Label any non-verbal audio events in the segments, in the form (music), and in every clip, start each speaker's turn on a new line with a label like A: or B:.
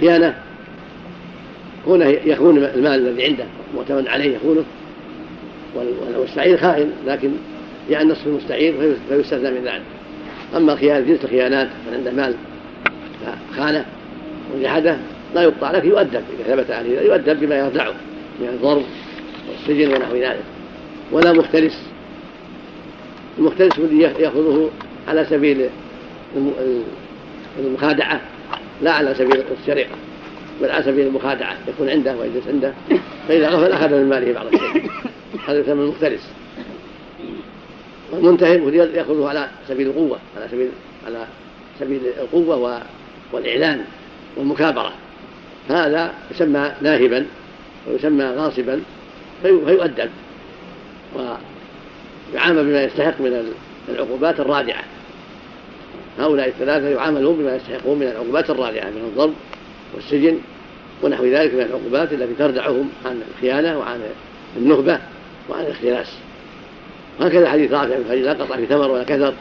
A: خيانة. كونه يخون المال الذي عنده معتمد عليه يخونه والمستعير خائن لكن جاء نصف المستعير فيستثنى من ذلك. أما خيانة جنس الخيانات من عنده مال فخانه وجحده لا يقطع لكن يؤدب إذا ثبت عليه يؤدب بما يرجعه من الضرب والسجن ونحو ذلك. ولا مختلس. المختلس الذي يأخذه على سبيل المخادعة. لا على سبيل السرقة بل على سبيل المخادعة يكون عنده ويجلس عنده. فإذا غفل أخذ من ماله بعض الشيء. هذا يسمى المختلس والمنتهب يأخذه على سبيل القوة على سبيل على سبيل القوة والإعلان والمكابرة. هذا يسمى ناهبا ويسمى غاصبا فيؤدب. ويعامل بما يستحق من العقوبات الرادعة. هؤلاء الثلاثة يعاملون بما يستحقون من العقوبات الرادعة من الضرب والسجن ونحو ذلك من العقوبات التي تردعهم عن الخيانة وعن النهبة وعن الاختلاس. وهكذا حديث رافع بن لا قطع في ثمر ولا كثر.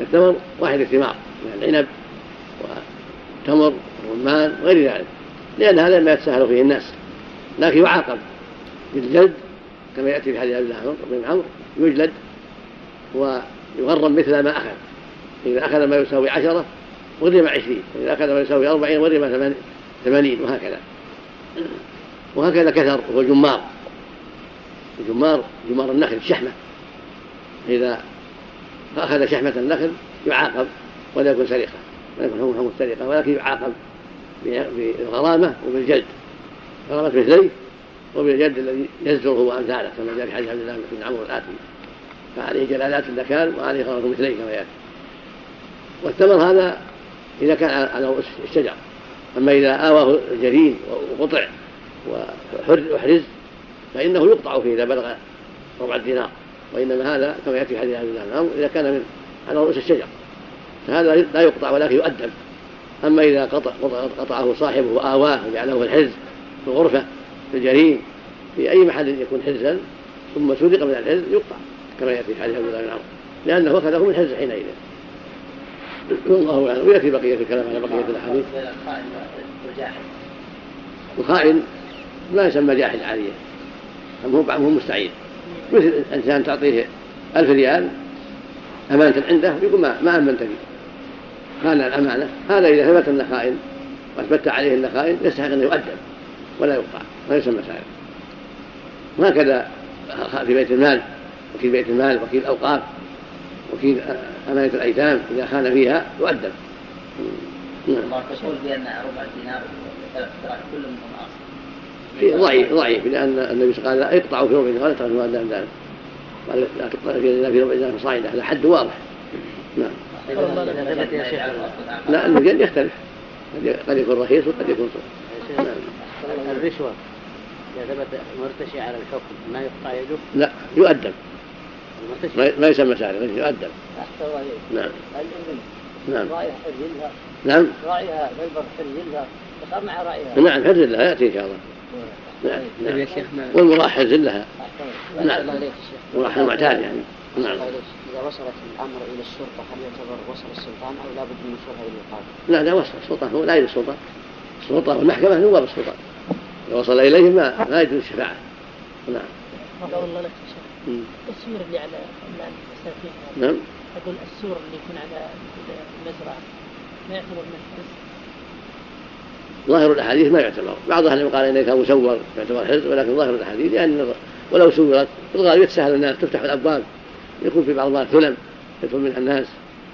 A: الثمر واحد الثمار من العنب وتمر والرمان وغير ذلك لأن هذا ما يتساهل فيه الناس. لكن يعاقب بالجلد كما يأتي في حديث عبد الله بن عمرو يجلد ويغرم مثل ما أخذ. إذا أخذ ما يساوي عشرة غرم عشرين وإذا أخذ ما يساوي أربعين غرم ثمانين وهكذا. وهكذا كثر هو الجمار الجمار جمار النخل الشحمة إذا أخذ شحمة النخل يعاقب ولا يكون سرقة ولا يكون حكم السرقة ولكن يعاقب بالغرامة وبالجلد. غرامة مثليه وبالجلد الذي يزجره وأمثاله كما جاء في حديث عبد الله بن عمرو الآتي. فعليه جلالات الذكار وعليه غرامة مثليه كما يأتي. والثمر هذا إذا كان على الشجر. أما إذا آواه الجرين وقطع وحرز فإنه يقطع فيه إذا بلغ ربع الدينار. وإنما هذا كما يأتي حديث عبد الله إذا كان من على رؤوس الشجر. فهذا لا يقطع ولكن يؤدب. أما إذا قطع قطعه صاحبه وآواه وجعله في الحرز في الغرفة في الجرين في أي محل يكون حرزا ثم سرق من الحرز يقطع كما يأتي حديث عبد الله بن لأنه أخذه من حرز حينئذ. والله أعلم. ويأتي بقية الكلام على بقية الأحاديث. الخائن ما يسمى جاحد عاليه هو هو مستعين مثل انسان تعطيه ألف ريال أمانة عنده يقول ما ما أمنت لي خان الأمانة. هذا إذا ثبت أنه خائن وأثبت عليه أنه خائن يستحق أن يؤدب ولا يقطع ولا يسمى سائل وهكذا في بيت المال وكيل بيت المال وكيل الأوقاف وكيل أمانة الأيتام إذا خان فيها يؤدب.
B: نعم. الله تقول بأن ربع دينار كل منهم
A: ضعيف ضعيف لأن النبي صلى الله عليه وسلم قال اقطعوا في ربع دينار ولا تقطعوا أدنى من ذلك قال لا تقطع في ربع دينار فصاعدا هذا حد واضح. نعم. لا المجال يختلف. قد يكون رخيص وقد يكون صغير
C: نعم. الرشوة إذا ثبت مرتشي على الحكم ما يقطع يده؟
A: لا يؤدب. ما يسمى سارق يؤدب نعم. نعم. نعم.
C: راعيها حرز صار مع راعيها
A: نعم حرز لها يأتي إن شاء الله. نعم نعم. يا شيخ والمراح حرز لها نعم. مراح المعتاد يعني. نعم.
C: إذا وصلت الأمر إلى الشرطة هل يعتبر وصل السلطان أو لابد من وصولها إلى القاضي؟
A: لا لا وصل. السلطان هو لا يجوز السلطان السلطان والمحكمة هو السلطان إذا وصل إليه ما لا يجوز الشفاعة نعم.
D: السور اللي على المساكين
A: نعم.
D: أقول السور اللي يكون على المزرعة. ما يعتبر من الحرز.
A: ظاهر الأحاديث ما يعتبر. بعض أهل قال انه كان مسور يعتبر حرز ولكن ظاهر الأحاديث لأن ولو سورت في الغالب يتسهل الناس تفتح الأبواب. يكون في بعض ثلم يدخل منها الناس.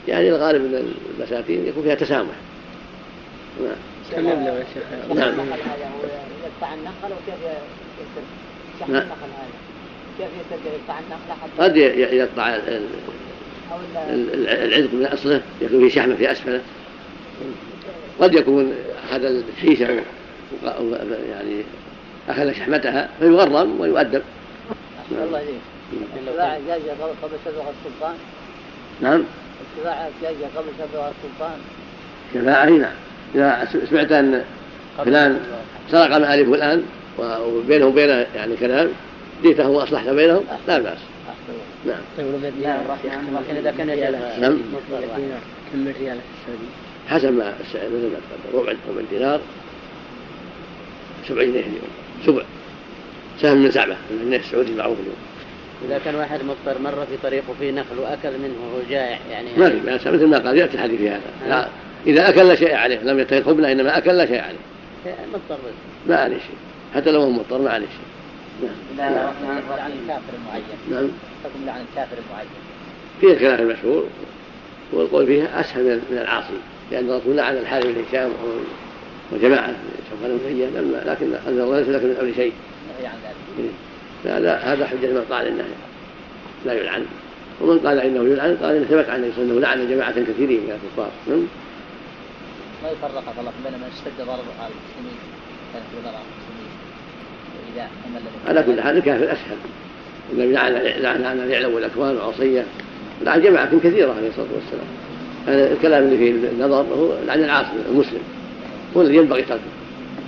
A: يعني الغالب من البساتين يكون فيها تسامح.
C: نعم. كم يبلغ يا شيخ؟ نعم. يقطع النخل وكيف يسر نعم. النخل هذا. كيف يقطع
A: قد يقطع العذق من أصله يكون فيه شحمة في أسفله. قد يكون اخذ الشيشة يعني أخذ شحمتها فيغرم ويؤدب.
C: الله إليك. السباعة جاية قبل سبع السلطان.
A: نعم.
C: السباعة جاية قبل سبع السلطان.
A: شفاعة نعم. إذا سمعت أن فلان سرق مال فلان وبينه وبينه يعني كلام جئته واصلحت بينهم لا بأس. نعم.
C: طيب لكن إذا كان
A: نعم.
C: كم ريال في السعودية؟
A: حسب ما السعر مثل ما تقدم ربع ربع دينار سبع جنيه اليوم. سبع. سهم من سعبة من الجنيه السعودي معروف اليوم.
C: إذا كان واحد مضطر مر في طريقه في نخل وأكل منه وهو جائع يعني.
A: ما في بأس مثل ما قال يأتي الحديث في هذا. لا إذا أكل لا شيء عليه لم يتخذ خبنا إنما أكل لا شيء عليه.
C: مضطر.
A: ما عليه شيء. حتى لو هو مضطر ما عليه شيء.
C: نعم. عن الكافر المعين
A: نعم.
C: حكم عن الكافر المعين
A: فيه الخلاف المشهور والقول فيها أسهل من العاصي لأن الرسول لعن الحارث بن هشام وجماعة شوفان بن لما لكن انزل الله ليس لك من أمر شيء. هذا هذا حجة من قال إنه لا يلعن. ومن قال إنه يلعن قال انه ثبت عن أنه لعن جماعة كثيرين من الكفار. نعم.
B: ما يفرق الله بين من اشتد ضرر على المسلمين كانت الامراء المسلمين
A: على كل حال الكافر أسهل. النبي لعن لعن الاعلام والاكوان والعصية. لعن جماعة كثيره عليه الصلاة والسلام. هذا الكلام اللي فيه النظر هو لعن العاصي المسلم. هو الذي ينبغي تركه.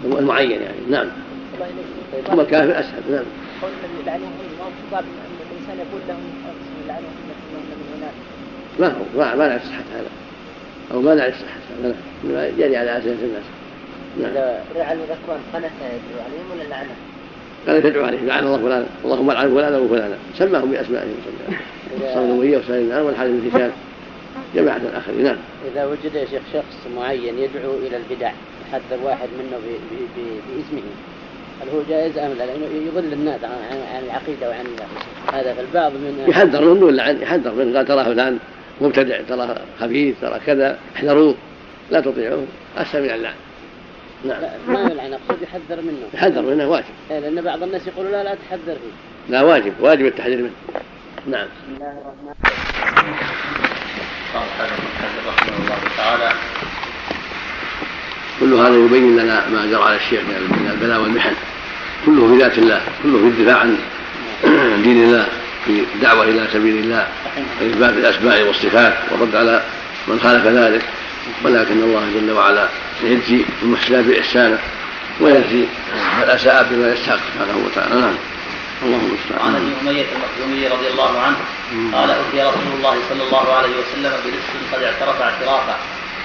A: المعين يعني. نعم. ثم الكافر أسهل. نعم.
D: قول لعنهم ان الإنسان يقول لهم لعنهم
A: ما هو؟ ما, ما نعرف صحة هذا. أو ما نعرف صحة هذا. ما جري على أسئلة الناس.
C: نعم. إذا لعن الأكوان قنت يدعو عليهم ولا لعنهم؟
A: قال تدعو عليه. لعن الله فلان. اللهم لعن فلانا وفلانا سماهم بأسمائهم الصلويه وسائر النار والحال بن هشام جماعة الآخرين نعم.
C: إذا وجد يا شيخ شخص معين يدعو إلى البدع يحذر واحد منه باسمه هل هو جائز أم لا؟ لأنه يضل الناس عن, عن العقيدة وعن هذا. فالبعض من
A: يحذر منه ولا عن يحذر منه قال تراه فلان مبتدع تراه خبيث ترى كذا احذروه لا تطيعوه. أسهل من اللعن.
C: نعم. ما يلعن اقصد يحذر منه.
A: يحذر منه واجب.
C: إيه، لأن بعض الناس يقولوا لا لا تحذر فيه.
A: لا واجب واجب التحذير منه. نعم.
C: بسم الله الرحمن الرحيم
B: رحمه الله تعالى
A: كل هذا يبين لنا ما جرى على الشيخ من البلاء والمحن. كله في ذات الله كله في الدفاع عن (clears throat) دين الله في الدعوة إلى سبيل الله وإثبات الأسماء والصفات والرد على من خالف ذلك. ولكن الله جل وعلا يجزي المحسنات بإحسانه ويجزي من أساء بما يستحق سبحانه وتعالى. نعم. اللهم المستعان
B: عن أبي أمية المخزومي رضي الله عنه قال اتي رسول الله صلى الله عليه وسلم برزق قد اعترف اعترافا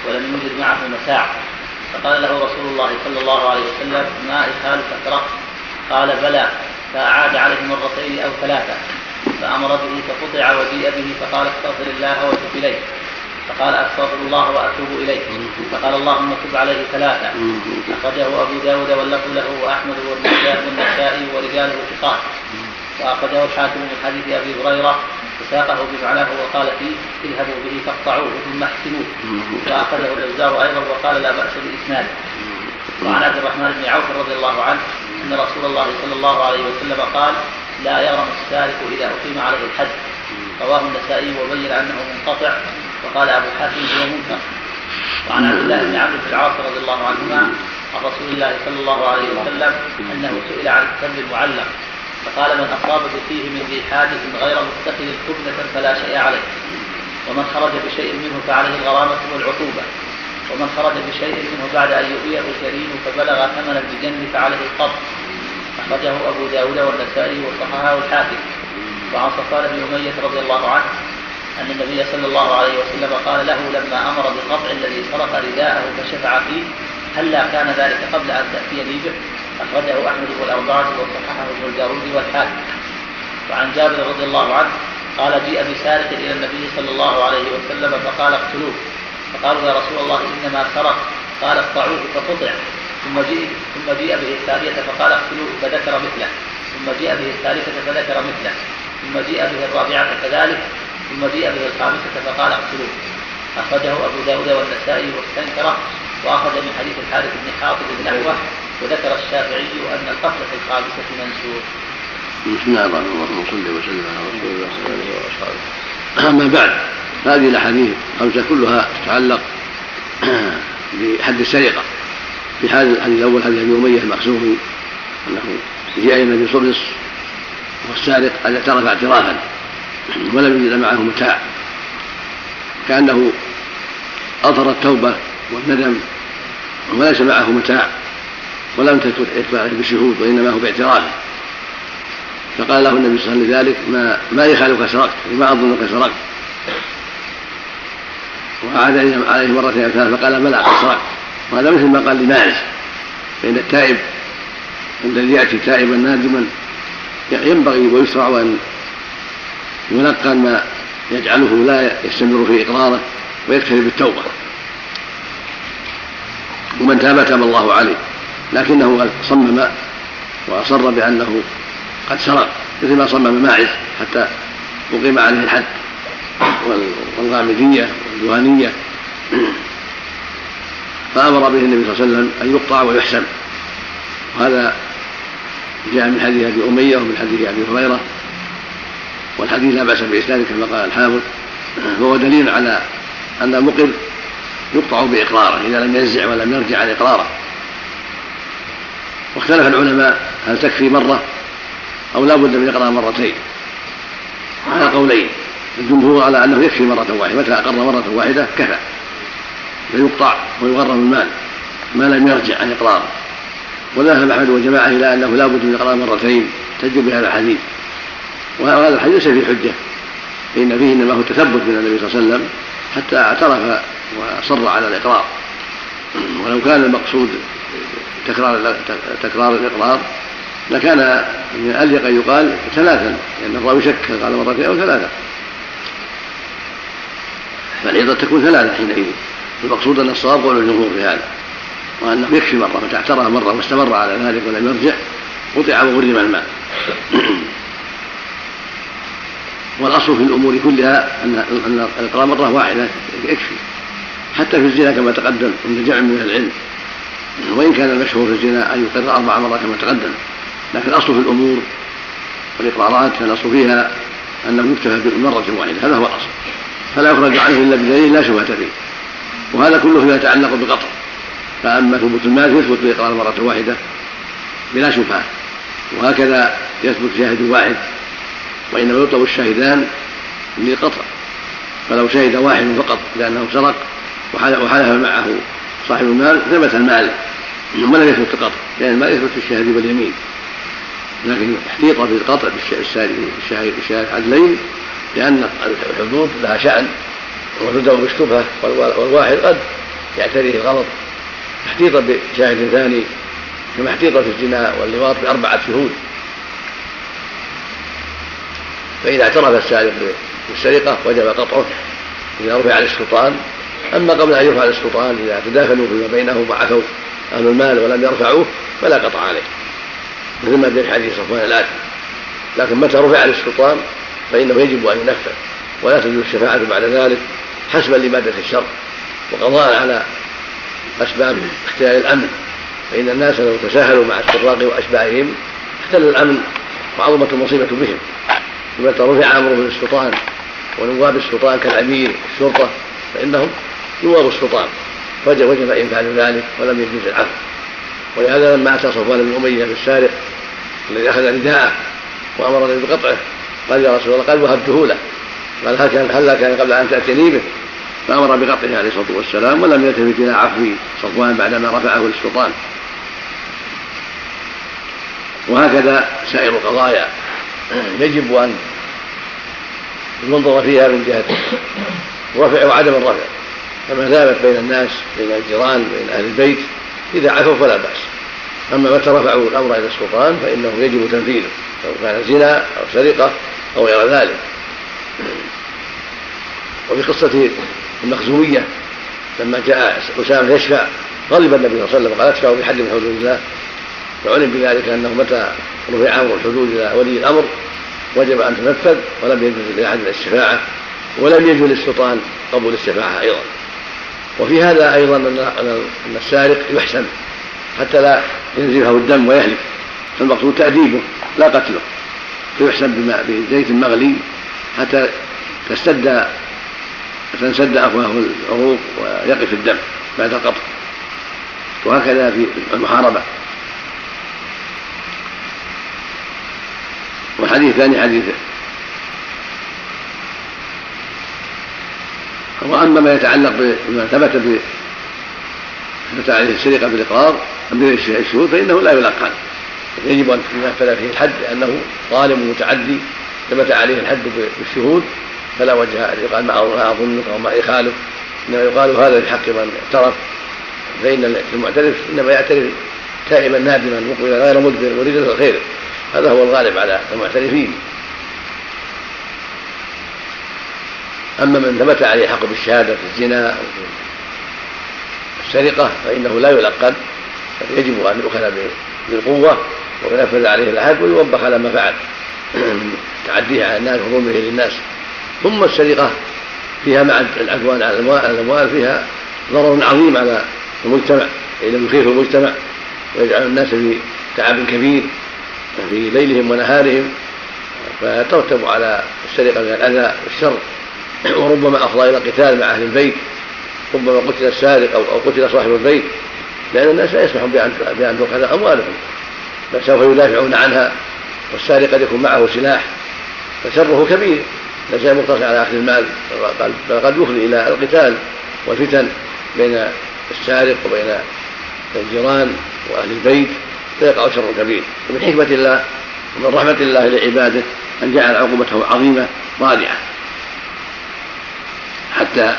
B: ولم يوجد معه متاع فقال له رسول الله صلى الله عليه وسلم ما إدخالك تكره قال بلى فأعاد عليه مرتين أو ثلاثة. فأمر به فقطع وجيء به فقال استغفر الله وتب إليه. فقال استغفر الله وأتوب إليه. فقال اللهم تب عليه ثلاثة. أخرجه أبو داود واللفظ له وأحمد والنسائي ورجاله ثقات. وأخرجه الحاكم من حديث أبي هريرة وساقه بمعناه وقال فيه اذهبوا به فاقطعوه ثم احسنوه. وأخرجه الجزار أيضا وقال لا بأس باسناده وعن عبد الرحمن بن عوف رضي الله عنه أن رسول الله صلى الله عليه وسلم قال لا يغرم السارق إذا أقيم عليه الحد رواه النسائي وبين أنه منقطع. وقال أبو حاتم هو منكر. وعن عبد الله بن بن العاص رضي الله عنهما عن رسول الله صلى الله عليه وسلم أنه سئل عن التمر المعلق فقال من اصاب فيه من ذي حادث غير متخذ كبنة فلا شيء عليه ومن خرج بشيء منه فعليه الغرامة والعقوبة ومن خرج بشيء منه بعد أن يؤويه الكريم فبلغ ثمن الجن فعليه القبض. أخرجه أبو داود والنسائي وصححه الحاكم. وعن صفوان بن أمية رضي الله عنه أن النبي صلى الله عليه وسلم قال له لما أمر بقطع الذي سرق رداءه فشفع فيه هلا كان ذلك قبل أن تأتيني به أخرجه أحمد والأربعة وصححه ابن الجارود والحاكم. وعن جابر رضي الله عنه قال جيء بسارق إلى النبي صلى الله عليه وسلم فقال اقتلوه. فقالوا يا رسول الله إنما سرق. قال اقطعوه فقطع. ثم جيء ثم جيء به الثانية فقال اقتلوه فذكر مثله. ثم جيء به الثالثة فذكر مثله. ثم جيء به الرابعة كذلك. ثم جيء به الخامسة فقال أقتلوه. أخرجه أبو داود والنسائي واستنكره وأخذ من حديث الحارث بن حاطب نحوه وذكر الشافعي أن القتل في الخامسة منسوخ.
A: بسم الله الرحمن الرحيم. صل وسلم على رسول الله صلى الله عليه وسلم. أما بعد هذه الأحاديث خمسة كلها تتعلق (clears throat) بحد السرقة. في هذا الحديث الأول حديث أبي أمية المخزومي أنه جاء إلى النبي صلى والسارق قد اعترف اعترافا. ولم يجد معه متاع. كأنه أظهر التوبة والندم وليس معه متاع ولم تكن إتباعه بشهود وإنما هو باعتراف فقال له النبي صلى الله عليه وسلم ذلك ما ما يخالك سرقت ما أظنك سرقت. وعاد عليه مرة ثلاثة فقال بلى قد سرقت. وهذا مثل ما قال لمالك فإن التائب الذي يأتي تائبا نادما ينبغي ويشرع أن يلقن ما يجعله لا يستمر في إقراره ويكتفي بالتوبة. ومن تاب تاب الله عليه. لكنه صمم وأصر بأنه قد سرق مثل ما صمم ماعز حتى أقيم عليه الحد. والغامدية والدهانية فأمر به النبي صلى الله عليه وسلم أن يقطع ويحسم وهذا جاء من حديث أبي أمية ومن حديث أبي هريرة. والحديث لا بأس بإسناده كما قال الحافظ فهو دليل على أن المقر يقطع بإقراره إذا لم ينزع ولم يرجع عن إقراره. واختلف العلماء هل تكفي مرة أو لا بد من إقرار مرتين. على قولين الجمهور على أنه يكفي مرة واحدة متى أقر مرة واحدة كفى. فيقطع ويغرم المال ما لم يرجع عن إقراره. وذهب أحمد وجماعة إلى أنه لا بد من إقرار مرتين تجب بهذا الحديث. وهذا الحديث ليس في حجة. فإن فيه إنما هو تثبت من النبي صلى الله عليه وسلم حتى اعترف وصر على الإقرار. ولو كان المقصود تكرار تكرار الإقرار لكان من الأليق أن يقال ثلاثا لأن الراوي شك قال مرتين أو ثلاثة. فالعظة تكون ثلاثة حينئذ. المقصود أن الصواب قول الجمهور في هذا. وأنه يكفي مرة متى اعترف مرة واستمر على ذلك ولم يرجع قطع وغرم الماء. والأصل في الأمور كلها ان أن الإقرار مرة واحدة يكفي. حتى في الزنا كما تقدم عند جمع من العلم. وإن كان المشهور في الزنا أن يقر أربع مرات كما تقدم. لكن الأصل في الأمور والإقرارات الأصل فيها أنه يكتفى بمره واحدة هذا هو الأصل. فلا يخرج عنه إلا بدليل لا شبهة فيه. وهذا كله فيما يتعلق بقطع. فأما ثبوت المال يثبت باقرار مرة واحدة بلا شبهة. وهكذا يثبت شاهد واحد. وإنما يطلب الشاهدان للقطع فلو شهد واحد فقط لأنه سرق وحلف معه صاحب المال ثبت المال ولم يثبت القطع لأن المال يثبت في الشهادة واليمين. لكن احتيط في القطع بالشاهد الشاهد عدلين لأن الحدود لها شأن وتدعو بالشبهة والواحد قد يعتريه الغلط. احتيط بشاهد ثاني كما احتيط في الزنا واللواط بأربعة شهود. فإذا اعترف السارق بالسرقة وجب قطعه إذا رفع على السلطان أما قبل أن يرفع على السلطان إذا تداخلوا فيما بينهم وعفوا أهل المال ولم يرفعوه فلا قطع عليه. مثل ما في حديث صفوان الآتي. لكن متى رفع على السلطان فإنه يجب أن ينفذ ولا تجوز الشفاعة بعد ذلك حسبا لمادة الشر وقضاء على أسباب اختلال الأمن. فإن الناس لو تساهلوا مع السراق وأشباههم اختل الأمن وعظمت المصيبة بهم. متى رفع أمره للسلطان ونواب السلطان كالأمير الشرطه فإنهم نواب السلطان. وجب انفاذ ذلك ولم يجوز العفو. ولهذا لما أتى صفوان بن أمية بالسارق الذي أخذ رداءه وامرني بقطعه قال يا رسول الله قال وهبته له قال هل كان هل كان قبل أن تاتيني به؟ فأمر بقطعه عليه الصلاة والسلام ولم يلتفت إلى عفو صفوان بعدما رفعه للسلطان. وهكذا سائر القضايا. يجب أن ينظر فيها من جهة الرفع وعدم الرفع. كما ثابت بين الناس بين الجيران بين أهل البيت إذا عفوا فلا بأس. أما متى رفعوا الأمر إلى السلطان فإنه يجب تنفيذه سواء كان زنا أو سرقة أو غير ذلك. وفي قصة المخزومية لما جاء أسامة يشفع غضب النبي صلى الله عليه وسلم قال ادفعوا بحد من حدود الله. فعلم بذلك أنه متى رفع أمر الحدود إلى ولي الأمر وجب أن تنفذ ولم يجوز لأحد الشفاعة ولم يجوز للسلطان قبول الشفاعة أيضا. وفي هذا أيضا أن السارق يحسن حتى لا ينزفه الدم ويهلك فالمقصود تأديبه لا قتله. فيحسن بزيت مغلي حتى تستد تنسد أفواه العروق ويقف الدم بعد القطع وهكذا في المحاربة. والحديث الثاني حديث. وأما ما يتعلق بما ثبت ثبت عليه السرقه بالإقرار بالشهود فإنه لا يلقن يجب أن ينفذ فيه الحد لأنه ظالم متعدي ثبت عليه الحد بالشهود فلا وجه أن يقال ما أظنك أو ما يخالف إنما يقال هذا في من اعترف. فإن المعترف إنما يعترف تائبا نادما مقبلا غير مدبر مريدا للخير هذا هو الغالب على المعترفين. أما من ثبت عليه حق بالشهادة في الزنا أو في السرقة فإنه لا يلقن يجب أن يؤخذ بالقوة وينفذ عليه العهد ويوبخ على ما فعل. من (clears throat) تعديه على الناس وظلمه للناس. ثم السرقة فيها مع العدوان على الأموال فيها ضرر عظيم على المجتمع فإنه يخيف المجتمع ويجعل الناس في تعب كبير. في ليلهم ونهارهم فترتب على السرقة من الأذى والشر وربما أفضى إلى القتال مع أهل البيت ربما قتل السارق أو قتل صاحب البيت لأن الناس لا يسمحون بأن تؤخذ أموالهم بل سوف يدافعون عنها والسارق قد يكون معه سلاح فشره كبير ليس مقتصر على أخذ المال بل قد يفضي إلى القتال والفتن بين السارق وبين الجيران وأهل البيت. فيقع شر كبير ومن حكمة الله ومن رحمة الله لعباده أن جعل عقوبته عظيمة رادعة. حتى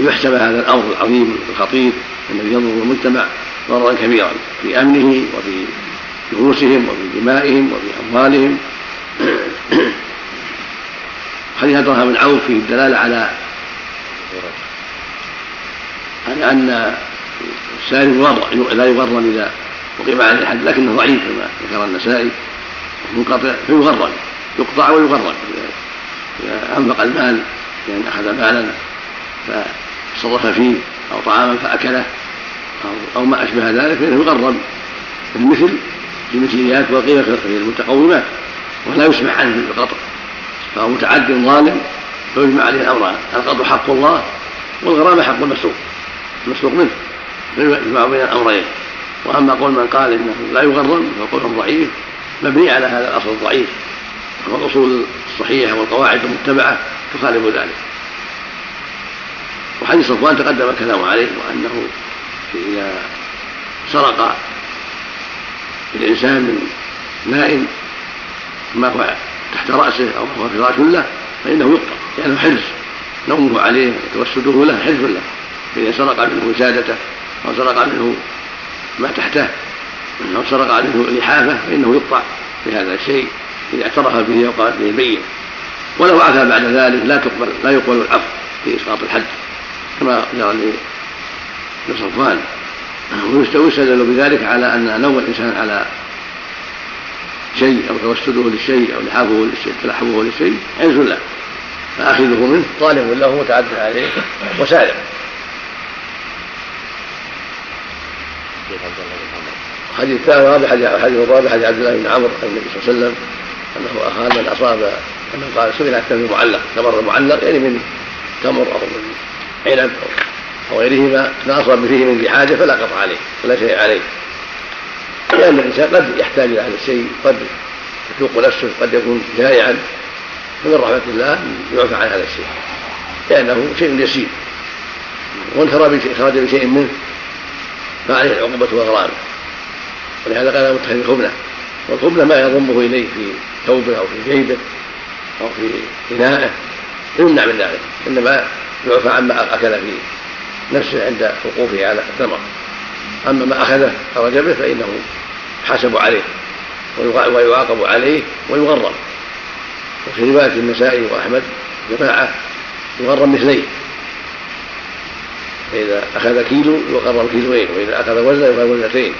A: يحسب هذا الأمر العظيم الخطير الذي يضر المجتمع ضررا كبيرا في أمنه وفي نفوسهم وفي دمائهم وفي أموالهم. حديث الرحمن بن عوف فيه الدلالة على على أن السائل لا يغرم إذا وقف عليه الحد لكنه ضعيف كما ذكر النسائي منقطع فيغرم يقطع ويغرم إذا أنفق المال لأن أخذ مالا فصرف فيه أو طعاما فأكله أو, أو ما أشبه ذلك فإنه يغرم المثل في مثليات وقيمة في المتقومات ولا يسمح عنه بالقطع فهو متعد ظالم فيجمع عليه الأمران القطع حق الله والغرامة حق المسروق المسروق منه فيجمع بين الأمرين. وأما قول من قال إنه لا يغرم فهو قول ضعيف مبني على هذا الأصل الضعيف. والاصول الصحيحة والقواعد المتبعة تخالف ذلك. وحديث صفوان تقدم الكلام عليه وأنه إذا سرق الإنسان من نائم ما هو تحت رأسه أو هو فراش له فإنه يقطع لأنه حرز نومه عليه وتوسده له حرز له. فإذا سرق منه وسادته أو سرق منه ما تحته. أو سرق منه لحافة فإنه يقطع بهذا الشيء إذا اعترف به وقال به بين. ولو عفا بعد ذلك لا تقبل لا يقبل العفو في إسقاط الحد كما جرى لصفوان. ويستدل بذلك على أن نوم الإنسان على شيء أو توسده للشيء أو لحافه للشيء تلحفه للشيء عز له فأخذه منه. طالب له متعدد عليه وسارق حديث الثاني الرابع حديث الرابع حديث عبد الله بن عمرو عن النبي صلى الله عليه وسلم أنه اخذ من اصاب أنه قال سئل عن التمر المعلق تمر المعلق يعني من تمر أو من عنب أو غيرهما ما أصاب فيه من ذي حاجة فلا قطع عليه ولا شيء عليه. لأن الإنسان قد يحتاج إلى هذا الشيء قد يتوق نفسه قد يكون جائعا فمن رحمة الله يعفى عن هذا الشيء لأنه شيء يسير. وان خرج بشيء منه فعليه العقوبة والغرامة ولهذا قال متخذ الخبنة والخبنة ما يضمه إليه في ثوبه أو في جيبه أو في إنائه يمنع من ذلك. إنما يعفى عما أكل في نفسه عند وقوفه على الثمر أما ما أخذه خرج به فإنه يحاسب عليه ويعاقب عليه ويغرم وفي رواية النسائي وأحمد جماعة يغرم مثليه. فإذا أخذ كيلو يقرر كيلوين وإذا أخذ وزنا يقرر وزنتين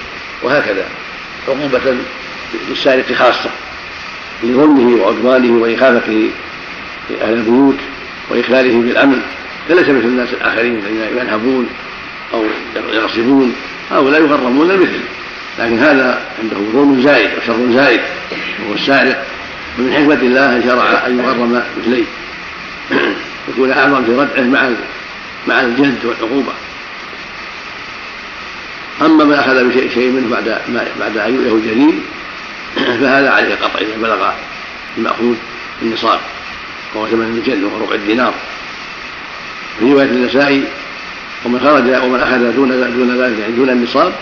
A: وهكذا. عقوبة للسارق خاصة لظلمه وعدوانه وإخافته أهل البيوت وإخلاله بالأمن. فليس مثل الناس الآخرين الذين ينهبون أو يغصبون هؤلاء يغرمون المثل. لكن هذا عنده ظلم زائد وشر زائد وهو السارق. ومن حكمة الله أن شرع أن يغرم مثليه. يكون أعظم في ردعه مع مع الجلد والعقوبة. أما من أخذ بشيء شيء منه بعد بعد أن يؤله الجليل (clears throat) فهذا عليه قطع إذا بلغ المأخوذ النصاب وهو ثمن الجلد وهو ربع الدينار. في رواية النسائي ومن خرج ومن أخذ دون دون ذلك يعني دون النصاب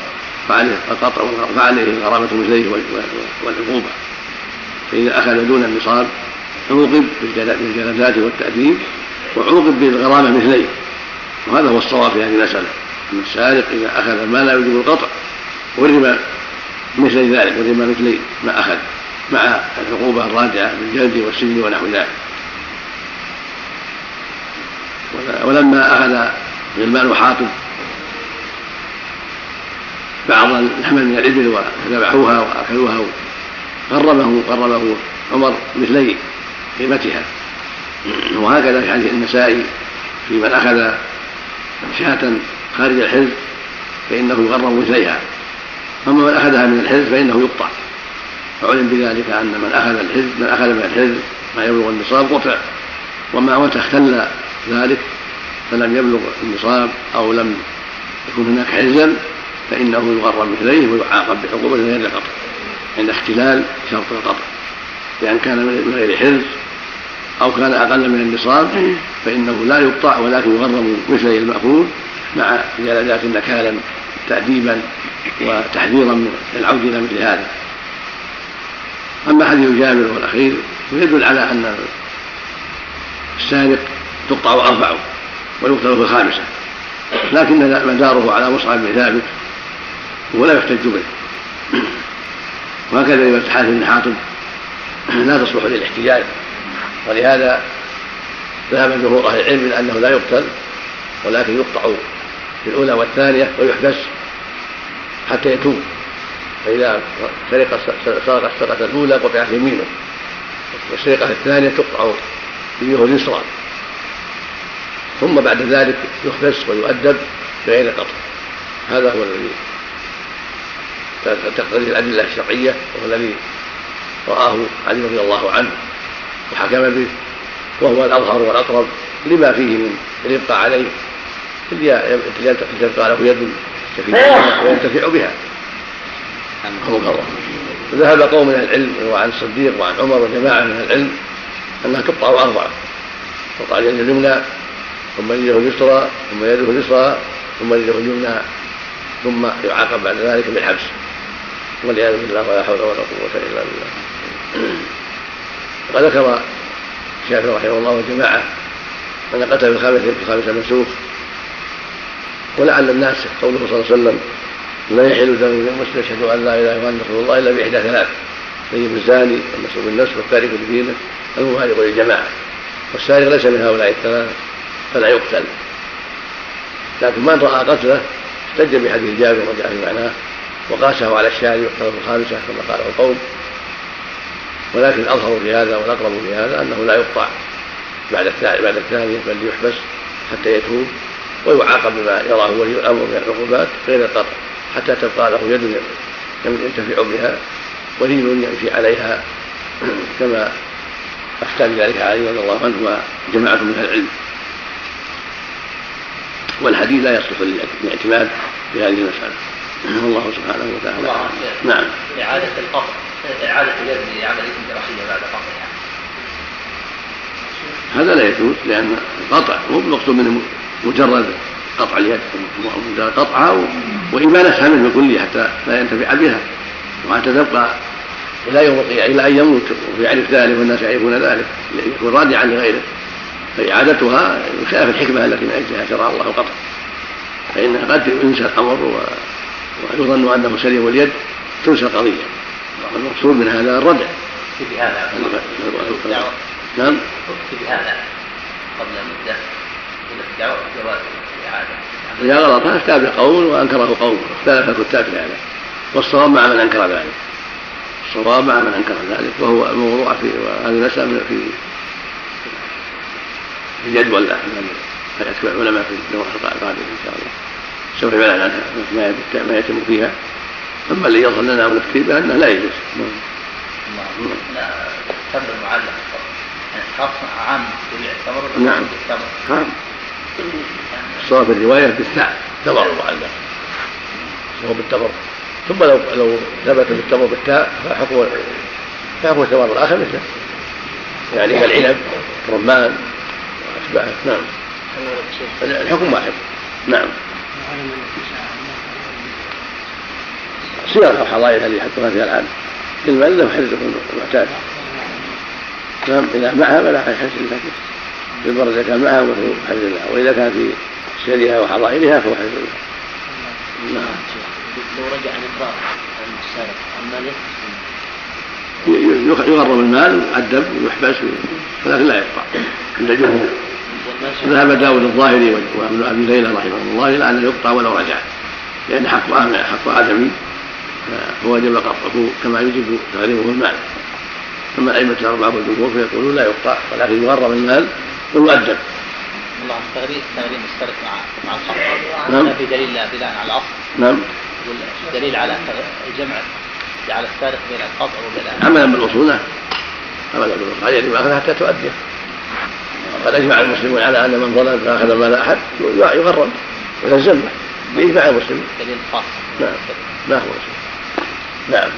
A: فعليه القطع فعليه غرامة مثليه والعقوبة. فإذا أخذ دون النصاب عوقب بالجلدات والتأديب وعوقب بالغرامة مثليه وهذا هو الصواب في هذه المسألة. أن السارق إذا أخذ ما لا يوجب القطع والربا مثل ذلك والربا مثل ما أخذ مع العقوبة الراجعة بالجلد والسجن ونحو ذلك. ولما أخذ غلمان حاطب بعض اللحم من الإبل وذبحوها وأكلوها قربه قربه عمر مثلي قيمتها. وهكذا في حديث النسائي في من أخذ شاة خارج الحزب فإنه يغرم مثليها أما من أخذها من الحزب فإنه يقطع. فعلم بذلك أن من أخذ الحزب من أخذ من الحزب ما يبلغ النصاب قطع. وما متى اختل ذلك فلم يبلغ النصاب أو لم يكن هناك حزا فإنه يغرم مثليه ويعاقب بعقوبة غير القطع. عند اختلال شرط القطع. بأن كان من غير حرز أو كان أقل من النصاب فإنه لا يقطع ولكن يغرم مثلي المأخوذ مع زيادات نكالا تأديبا وتحذيرا من العود إلى مثل هذا. أما حديث جابر والأخير فيدل على أن السارق تقطع أربعه ويقتل في الخامسة لكن مداره على مصعب بن ثابت ولا يحتج به. وهكذا رواية حارث بن حاطب لا تصلح للاحتجاج. ولهذا ذهب جمهور أهل العلم إلى أنه لا يقتل ولكن يقطع في الأولى والثانية ويحبس حتى يتوب. فإذا سرق سرق السرقة الأولى قطعت يمينه والسرقة الثانية تقطع يمينه اليسرى. ثم بعد ذلك يحبس ويؤدب بغير قطع. هذا هو الذي تقتضي الأدلة الشرعية وهو الذي رآه علي رضي الله عنه. وحكم به وهو الأظهر والأقرب لما فيه من الإبقاء عليه تبقى له يد وينتفع بها ذهب قوم من العلم وعن الصديق وعن عمر وجماعة من العلم أنها تقطع أربعة. تقطع اليد اليمنى ثم يده اليسرى ثم يده اليسرى ثم يده اليمنى ثم يعاقب بعد ذلك بالحبس. والعياذ بالله ولا حول ولا قوة إلا بالله. وذكر الشافعي رحمه الله وجماعة أن قتل بالخامسة بالخامسة منسوخ ولعل الناس قوله صلى الله عليه وسلم لا يحل دم المسلم يشهد أن لا إله إلا الله إلا بإحدى ثلاث طيب الزاني والنصر بالنفس والتارك لدينه المفارق للجماعة. والسارق ليس من هؤلاء الثلاثة فلا يقتل. لكن من رأى قتله احتج بحديث جابر وجاء في معناه وقاسه على الشارع والطرف الخامسة كما قاله القوم. ولكن الأظهر في هذا والأقرب في هذا أنه لا يقطع بعد بعد الثانية بل يحبس حتى يتوب ويعاقب بما يراه ولي الأمر من العقوبات غير القطع حتى تبقى له يد ينتفع بها ولين يمشي عليها (clears throat) كما أفتى بذلك علي رضي الله عنه وجماعة من أهل العلم. والحديث لا يصلح للاعتماد في هذه المسألة. (clears throat) والله سبحانه وتعالى. نعم.
B: إعادة القطع. إعادة اليد لعملية جراحية بعد قطعها
A: هذا لا يجوز لأن القطع مو المقصود منه مجرد قطع اليد مجرد قطعها وإبانتها منه كلها حتى لا ينتفع بها. وحتى تبقى إلى يوم إلى أن يموت ويعرف ذلك والناس يعرفون ذلك يكون رادعا لغيره. فإعادتها خلاف الحكمة التي من أجلها شرع الله القطع فإنها قد ينسى الأمر ويظن أنه سليم اليد تنسى القضية. المقصود من هذا الردع.
B: بهذا
A: نعم.
B: بهذا قبل مده الدعوة جواز الإعادة.
A: إذا غلط أفتى بقول وأنكره قوم. اختلف الكتاب في هذا. والصواب مع من أنكر ذلك. الصواب مع من أنكر ذلك. وهو الموضوع في هذه المسألة في في جدول ما يكتب العلماء في الدورة القادمة إن شاء الله. سوف يبان عنها. ما يتم فيها. أما الذي يظهر لنا ونفتي بانه لا يجوز.
B: المعلق عام جميع التمر
A: نعم. نعم. الصواب في الرواية بالثاء تمر المعلق وهو بالتمر ثم لو لو ثبت بالتمر بالتاء فحكم فحكم التمر الآخر مثله. يعني كالعنب رمان واشباهه نعم. الحكم واحد. نعم. صيغ الحضائر هذه يحطها فيها العام كلمة له حرز المعتاد. نعم إذا معها فلا حرز لكن بالمرة إذا كان معها فهو حرز لها. وإذا كان في سرها وحضائرها فهو حرز لها نعم.
C: لو رجع عن إقرار السارق المال
A: يغرم المال ويعذب ويحبس ولكن لا يقطع عند الجمهور ذهب داود الظاهري وابن ابي ليلى رحمه الله إلى انه يقطع ولو رجع. لأن حق حق آدمي فهو وجب قطعه كما يجب تغريمه المال. أما الائمه الاربعه والجمهور فيقولون لا يقطع ولكن يغرم المال ويؤدب
B: الله تغريم تغريم السرق مع مع القطع نعم. في دليل بناء على الأصل.
A: نعم.
B: دليل على الجمع على السارق بين القطع وبين
A: عملا بالاصول نعم عملا بالاصول يجب حتى تؤديه وقد أجمع المسلمون على أن من ظلم فأخذ مال أحد يغرم ويلزمه بإجماع المسلمين.
B: دليل خاص.
A: نعم. لا هو نعم.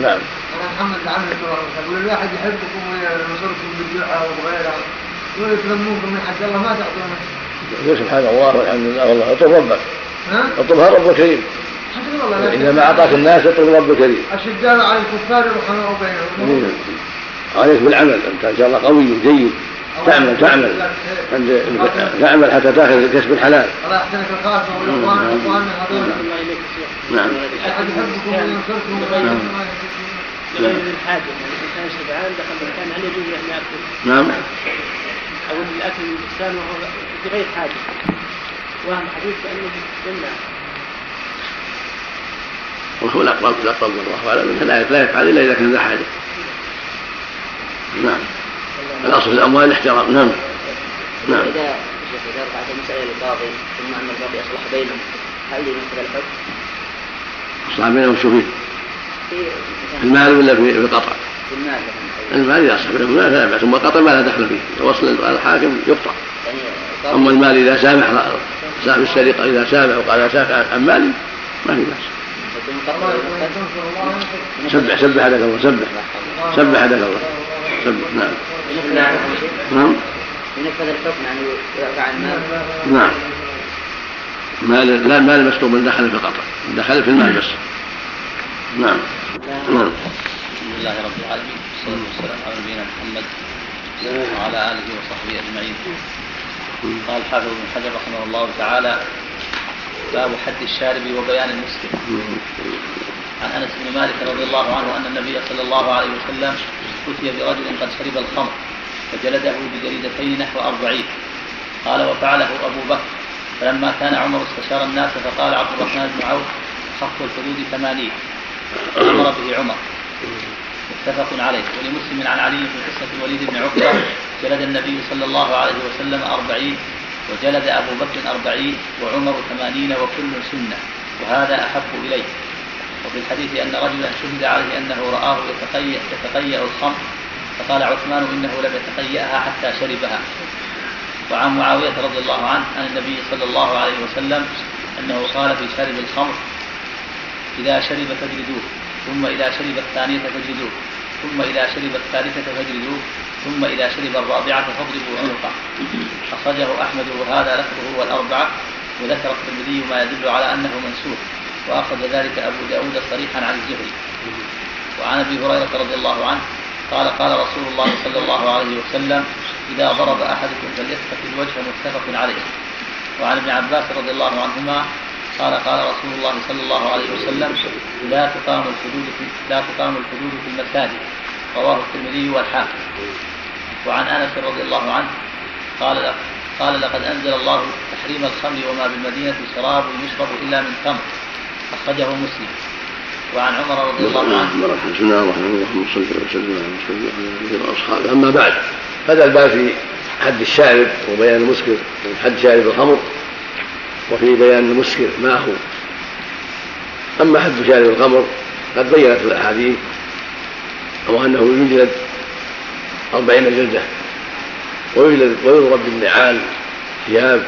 A: نعم.
E: أنا محمد العمل يقول الواحد يحبكم وينصركم بالدعاء وغيرها يقول يتلمونكم من حق الله ما تعطونه
A: سبحان الله والحمد لله والله اطلب ربك.
E: ها؟
A: اطلبها رب كريم اذا ما أعطاك الناس اطلب رب كريم
E: الشداد على الكفار رحماء بينهم.
A: عليك بالعمل أنت إن شاء الله قوي وجيد. تعمل تعمل. تعمل حتى تأخذ كسب الحلال.
E: الله يحسنك الخاتمه والاخوان اخواننا هذول
A: نعم.
E: أحد يحبكم وينصركم
A: نعم.
D: بغير الحاجة يعني الانسان شبعان دخل المكان هل يجوز أن يأكل؟
A: نعم.
D: أو الأكل الإنسان وهو بغير حاجة. وهم حديث بانه يمنع
A: وهو الاقرب الاقرب والله أعلم لا يفعل إلا إذا كان ذا حاجة. نعم. الأصل في الأموال الاحترام نعم.
C: نعم. إذا إذا رفعت المسألة للقاضي ثم أن القاضي اصلح بينهم هل ينفذ الحكم؟
A: اصلح بينهم شو فيه؟ في المال ولا في القطع؟
C: في المال.
A: المال اذا اصلح بينهم. لا بأس. اما القطع ما لا دخل فيه. وصل الحاكم يقطع. يعني أما المال إذا سامح صاحب السرقه إذا سامح وقال سامح عن مالي ما في بأس. سبح سبح هداك الله سبح. سبح هداك الله. سبح نعم. نعم.
C: ينفذ الحكم يعني يرفع المال
A: نعم. مال لا مال مسلوب دخل في القطع دخل في المال بس. نعم. نعم.
B: الحمد لله رب العالمين والصلاة والسلام على نبينا محمد وعلى آله وصحبه أجمعين. قال الحافظ ابن حجر رحمه الله تعالى باب حد الشارب وبيان المسكر عن أنس بن مالك رضي الله عنه أن النبي صلى الله عليه وسلم اتي برجل قد شرب الخمر فجلده بجريدتين نحو أربعين. قال وفعله أبو بكر. فلما كان عمر استشار الناس فقال عبد الرحمن بن عوف حق الحدود ثمانين. فأمر به عمر. متفق عليه. ولمسلم عن علي في قصة الوليد بن عقبة جلد النبي صلى الله عليه وسلم أربعين وجلد أبو بكر أربعين وعمر ثمانين وكل سنة. وهذا أحب إليه. وفي الحديث أن رجلا شهد عليه أنه رآه يتقيأ يتقيأ الخمر فقال عثمان إنه لم يتقيأها حتى شربها. وعن معاوية رضي الله عنه عن النبي صلى الله عليه وسلم أنه قال في شارب الخمر إذا شرب فاجلدوه ثم إذا شرب الثانية فاجلدوه ثم إذا شرب الثالثة فاجلدوه ثم إذا شرب الرابعة فاضربوا عنقه. أخرجه أحمد وهذا لفظه والأربعة وذكر الترمذي ما يدل على أنه منسوخ. وأخذ ذلك أبو داود صريحا عن الزهري. وعن أبي هريرة رضي الله عنه قال قال رسول الله صلى الله عليه وسلم إذا ضرب أحدكم فليسفك الوجه متفق عليه. وعن ابن عباس رضي الله عنهما قال قال رسول الله صلى الله عليه وسلم لا تقام الحدود في لا تقام الحدود في المساجد. رواه الترمذي والحاكم. وعن أنس رضي الله عنه قال قال لقد أنزل الله تحريم الخمر وما بالمدينة شراب يشرب إلا من تمر أخرجه مسلم. وعن عمر رضي الله عنه.
A: بسم الله الرحمن الرحيم اللهم صل وسلم على رسول الله وأصحابه. أما بعد هذا الباب في حد الشارب وبيان المسكر حد شارب الخمر وفي بيان المسكر ما هو. أما حد شارب الخمر قد بينت الأحاديث أو أنه يجلد أربعين جلدة ويجلد ويضرب بالنعال ثياب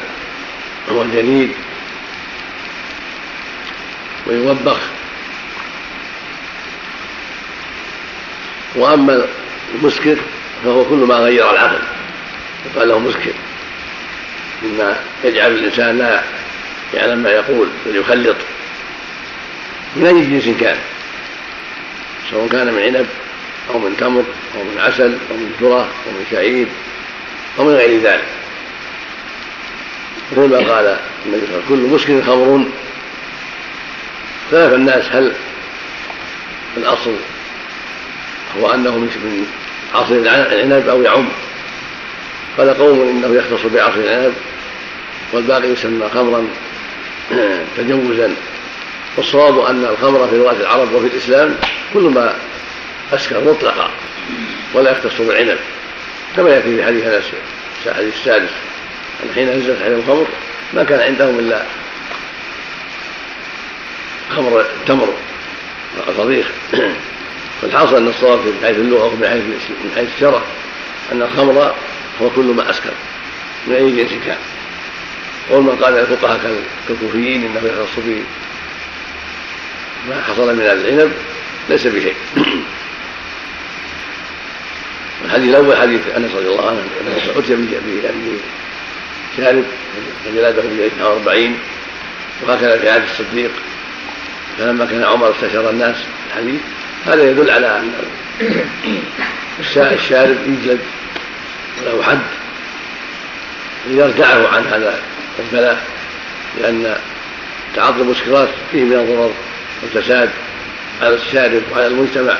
A: وهو الجليد ويوبخ. وأما المسكر فهو كل ما غير العقل. يقال له مسكر. مما يجعل الإنسان لا يعلم ما يقول بل يخلط من أي جنس كان؟ سواء كان من عنب أو من تمر أو من عسل أو من ذرة أو من شعير أو من غير ذلك. مثل ما قال النبي صلى الله عليه وسلم كل مسكر خمر. اختلف الناس هل الأصل هو أنه من عصر العنب أو يعم. قال قوم إنه يختص بعصر العنب والباقي يسمى خمرا (clears throat) تجوزا. والصواب أن الخمر في لغة العرب وفي الإسلام كل ما أسكر مطلقا ولا يختص بالعنب كما يأتي في حديث أنس الحديث السادس أن حين نزلت عليهم الخمر ما كان عندهم إلا خمر التمر الفضيخ فالحاصل أن الصواب من حيث اللغة ومن حيث من حيث الشرع أن الخمر هو كل ما أسكر من أي جنس كان ومن قال الفقهاء كالكوفيين انه يختص به ما حصل من العنب ليس بشيء الحديث الأول حديث انس رضي الله عنه انه اتي بشارب فجلاده في 42 وهكذا في عهد الصديق فلما كان عمر استشار الناس الحديث هذا يدل على أن الشارب يجلد وله حد. ليردعه عن هذا البلاء لأن تعاطي المسكرات فيه من الضرر والفساد على الشارب وعلى المجتمع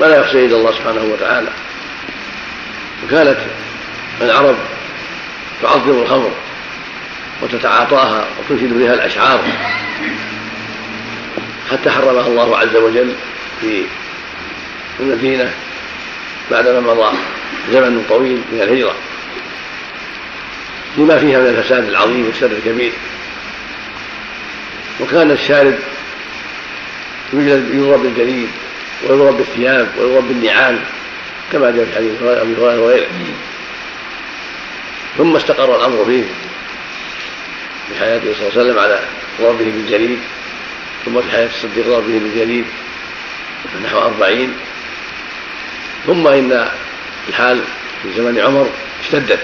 A: ما لا يحصيه إلا الله سبحانه وتعالى. وكانت العرب تعظم الخمر وتتعاطاها وتنشد بها الأشعار. حتى حرمها الله عز وجل في المدينة بعدما مضى زمن طويل من الهجرة. لما فيها من الفساد العظيم والشر الكبير. وكان الشارب يضرب بالجليد ويضرب بالثياب ويضرب بالنعال كما جاء في حديث أبي هريرة وغيره. ثم استقر الأمر فيه في حياته صلى الله عليه وسلم على ضربه بالجليد ثم في حياه الصديق ضربه بالجليد نحو أربعين. ثم إن الحال في زمن عمر اشتدت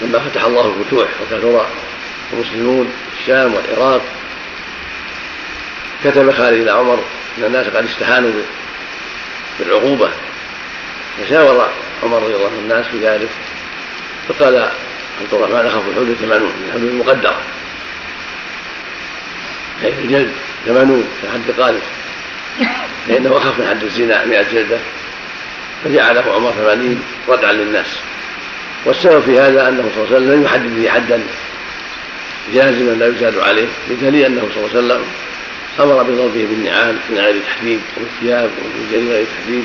A: لما فتح الله الفتوح وكثر المسلمون في الشام والعراق. كتب خالد إلى عمر إن الناس قد استهانوا بالعقوبة. فشاور عمر رضي الله عنه الناس في ذلك فقال عبد الرحمن أخاف الحدود ثمانون الحدود المقدره حيث الجلد ثمانون كحد قاذف فانه أخف من حد الزنا 100 جلدة. فجعله عمر ثمانين ردعا للناس. والسبب في هذا أنه صلى الله عليه وسلم لم يحدد به حدا جازما لا يزاد عليه بدليل أنه صلى الله عليه وسلم أمر بضربه بالنعال من غير تحديد وبالثياب وبالجري غير تحديد.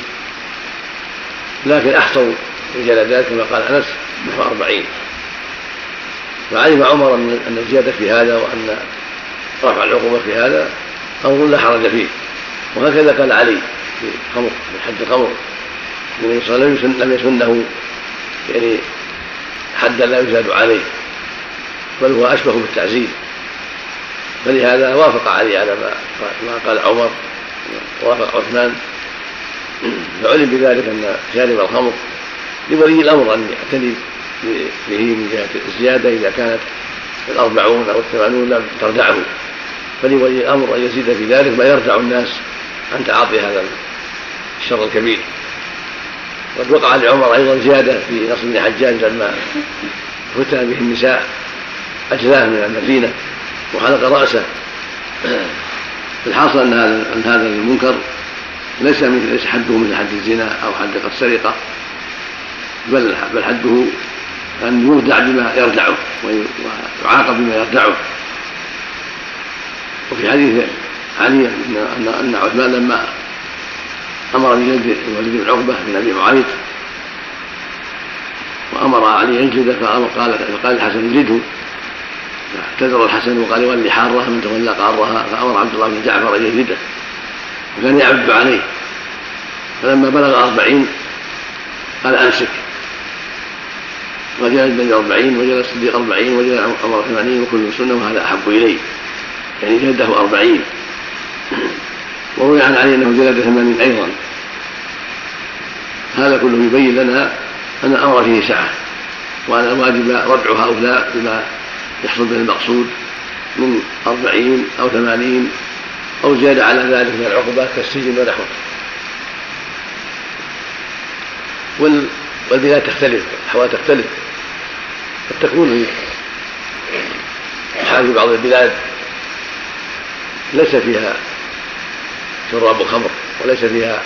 A: لكن أحصوا الجلدات كما قال أنس نحو أربعين فعلم عمر أن الزيادة في هذا وأن رفع العقوبة في هذا أمر لا حرج فيه. وهكذا قال علي في خمر في حد الخمر النبي صلى الله عليه وسلم لم يسنه يعني حدا لا يزاد عليه بل هو أشبه بالتعزيز. فلهذا وافق علي على ما قال عمر وافق عثمان. فعلم بذلك أن شارب الخمر لولي الأمر أن يعتني به من جهة الزيادة إذا كانت الأربعون أو الثمانون لم تردعه. فلولي الأمر أن يزيد في ذلك ما يردع الناس عن تعاطي هذا الشر الكبير. وقد وقع لعمر أيضا زيادة في نصر بن حجاج لما فتن به النساء اجلاه من المدينة وحلق رأسه. الحاصل أن هذا أن هذا المنكر ليس مثل ليس حده مثل حد الزنا أو حد السرقه بل بل حده أن يردع بما يردعه ويعاقب بما يردعه. وفي حديث علي ان ان عثمان لما أمر بجلد الوليد بن عقبه بن أبي معيط وأمر علي أن يجلد فامر قال فقال الحسن جلده فاعتذر الحسن وقال ولي حارها من تولى قارها فأمر عبد الله بن جعفر أن يجلده وكان يعد عليه. فلما بلغ أربعين قال أمسك. وجلد النبي أربعين وجلد الصديق أربعين وجلد عمر ثمانين وكل سنة وهذا أحب إليه. يعني جلده أربعين. وروي عن علي أنه جلد ثمانين أيضا. هذا كله يبين لنا أن الأمر فيه سعة وأن الواجب ردع هؤلاء بما يحصل به المقصود من أربعين أو ثمانين أو زيادة على ذلك من العقوبات كالسجن ونحوه. والبلاد تختلف الأحوال تختلف. قد تكون حال في بعض البلاد ليس فيها شراب خمر وليس فيها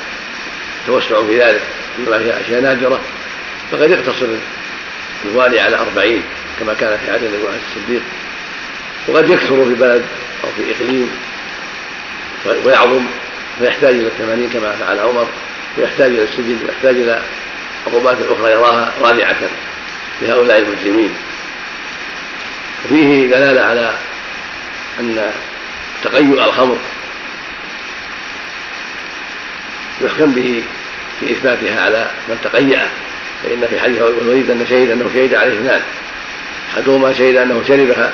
A: توسع في ذلك إنما هي أشياء نادرة فقد يقتصر الوالي على أربعين كما كان في عهد النبي الصديق. وقد يكثر في بلد أو في إقليم ويعظم فيحتاج إلى الثمانين كما فعل عمر ويحتاج إلى السجن ويحتاج إلى عقوبات أخرى يراها رادعة لهؤلاء المسلمين وفيه دلالة على أن تقيؤ الخمر. يحكم به في إثباتها على من تقيأ فإن في حديث الوليد أن شهد أنه شهد عليه اثنان أحدهما شهد أنه شربها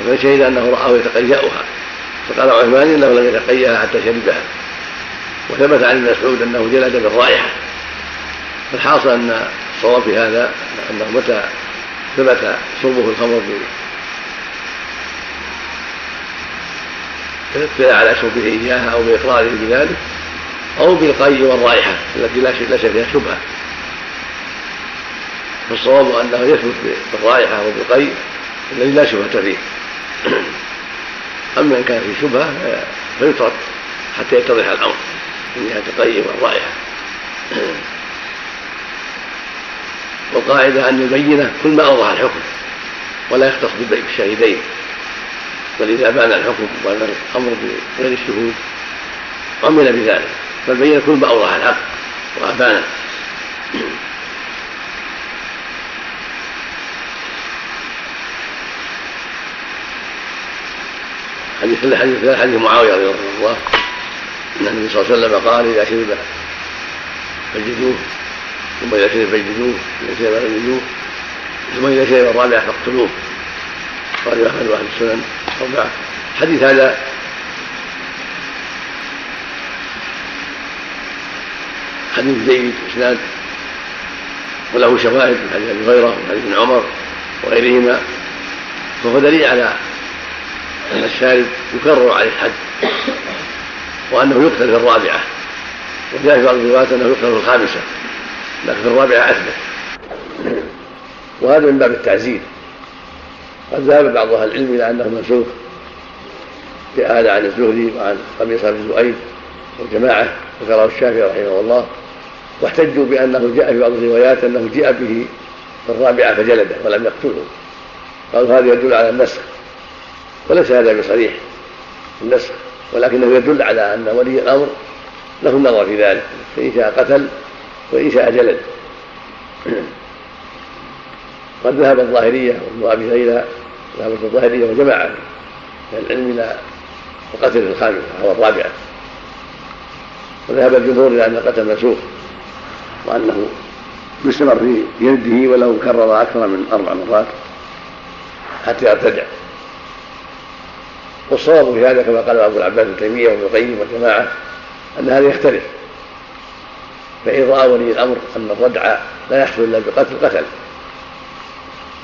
A: ومن شهد أنه رآه يتقيأها. فقال عثمان إنه لم يتقيأها حتى شربها. وثبت عن ابن مسعود أنه جلد بالرائحة. فالحاصل أن الصواب في هذا أنه متى ثبت شربه الخمر بالاطلاع على شربه إياها أو بإقراره بذلك أو بالقي والرائحة التي لا ليس فيها شبهة. فالصواب أنه يثبت بالرائحة أو بالقي الذي لا شبهة فيه. أما إن كان فيه شبهة فيترك حتى يتضح الأمر من جهة القي والرائحة. والقاعدة أن البينة كل ما أوضح الحكم ولا يختص بالشاهدين بل إذا بان الحكم وأن الأمر بغير الشهود عمل بذلك فالبينة كل ما أوضح الحق وأبانه حديث الحديث حديث معاوية رضي الله عنه النبي صلى الله عليه وسلم قال إذا شرب فجدوه ثم إذا شرب فجدوه إذا شرب فجدوه ثم إذا شرب الرابع فاقتلوه. قال أحمد واحد السنن أربعة حديث هذا. حديث جيد اسناد وله شواهد من حديث أبي هريرة وحديث ابن عمر وغيرهما. فهو دليل على أن الشارب يكرر عليه الحد. وأنه يقتل في الرابعة. وجاء في بعض الروايات أنه يقتل في الخامسة. لكن في الرابعة أثبت. وهذا من باب التعزير قد ذهب بعض أهل العلم إلى أنه منسوخ هذا عن الزهري وعن قبيصه بن زؤيد وجماعه ذكره الشافعي رحمه الله واحتجوا بأنه جاء في بعض الروايات أنه جاء به في الرابعة فجلده ولم يقتله. قالوا هذا يدل على النسخ وليس هذا بصريح النسخ ولكنه يدل على أن ولي الأمر له النظر في ذلك فإن شاء قتل وإن شاء جلد. (clears throat) قد ذهب الظاهرية وابن أبي ليلى ذهبت الظاهرية وجماعه من العلم إلى القتل في الخامسه أو الرابعة. وذهب الجمهور إلى أن القتل منسوخ وأنه يستمر في يده ولو كرر أكثر من أربع مرات. حتى يرتدع. والصواب في هذا كما قال أبو العباس ابن تيمية وابن القيم والجماعة أن هذا يختلف. فإن رأى ولي الأمر أن الردع لا يحصل إلا بقتل قتل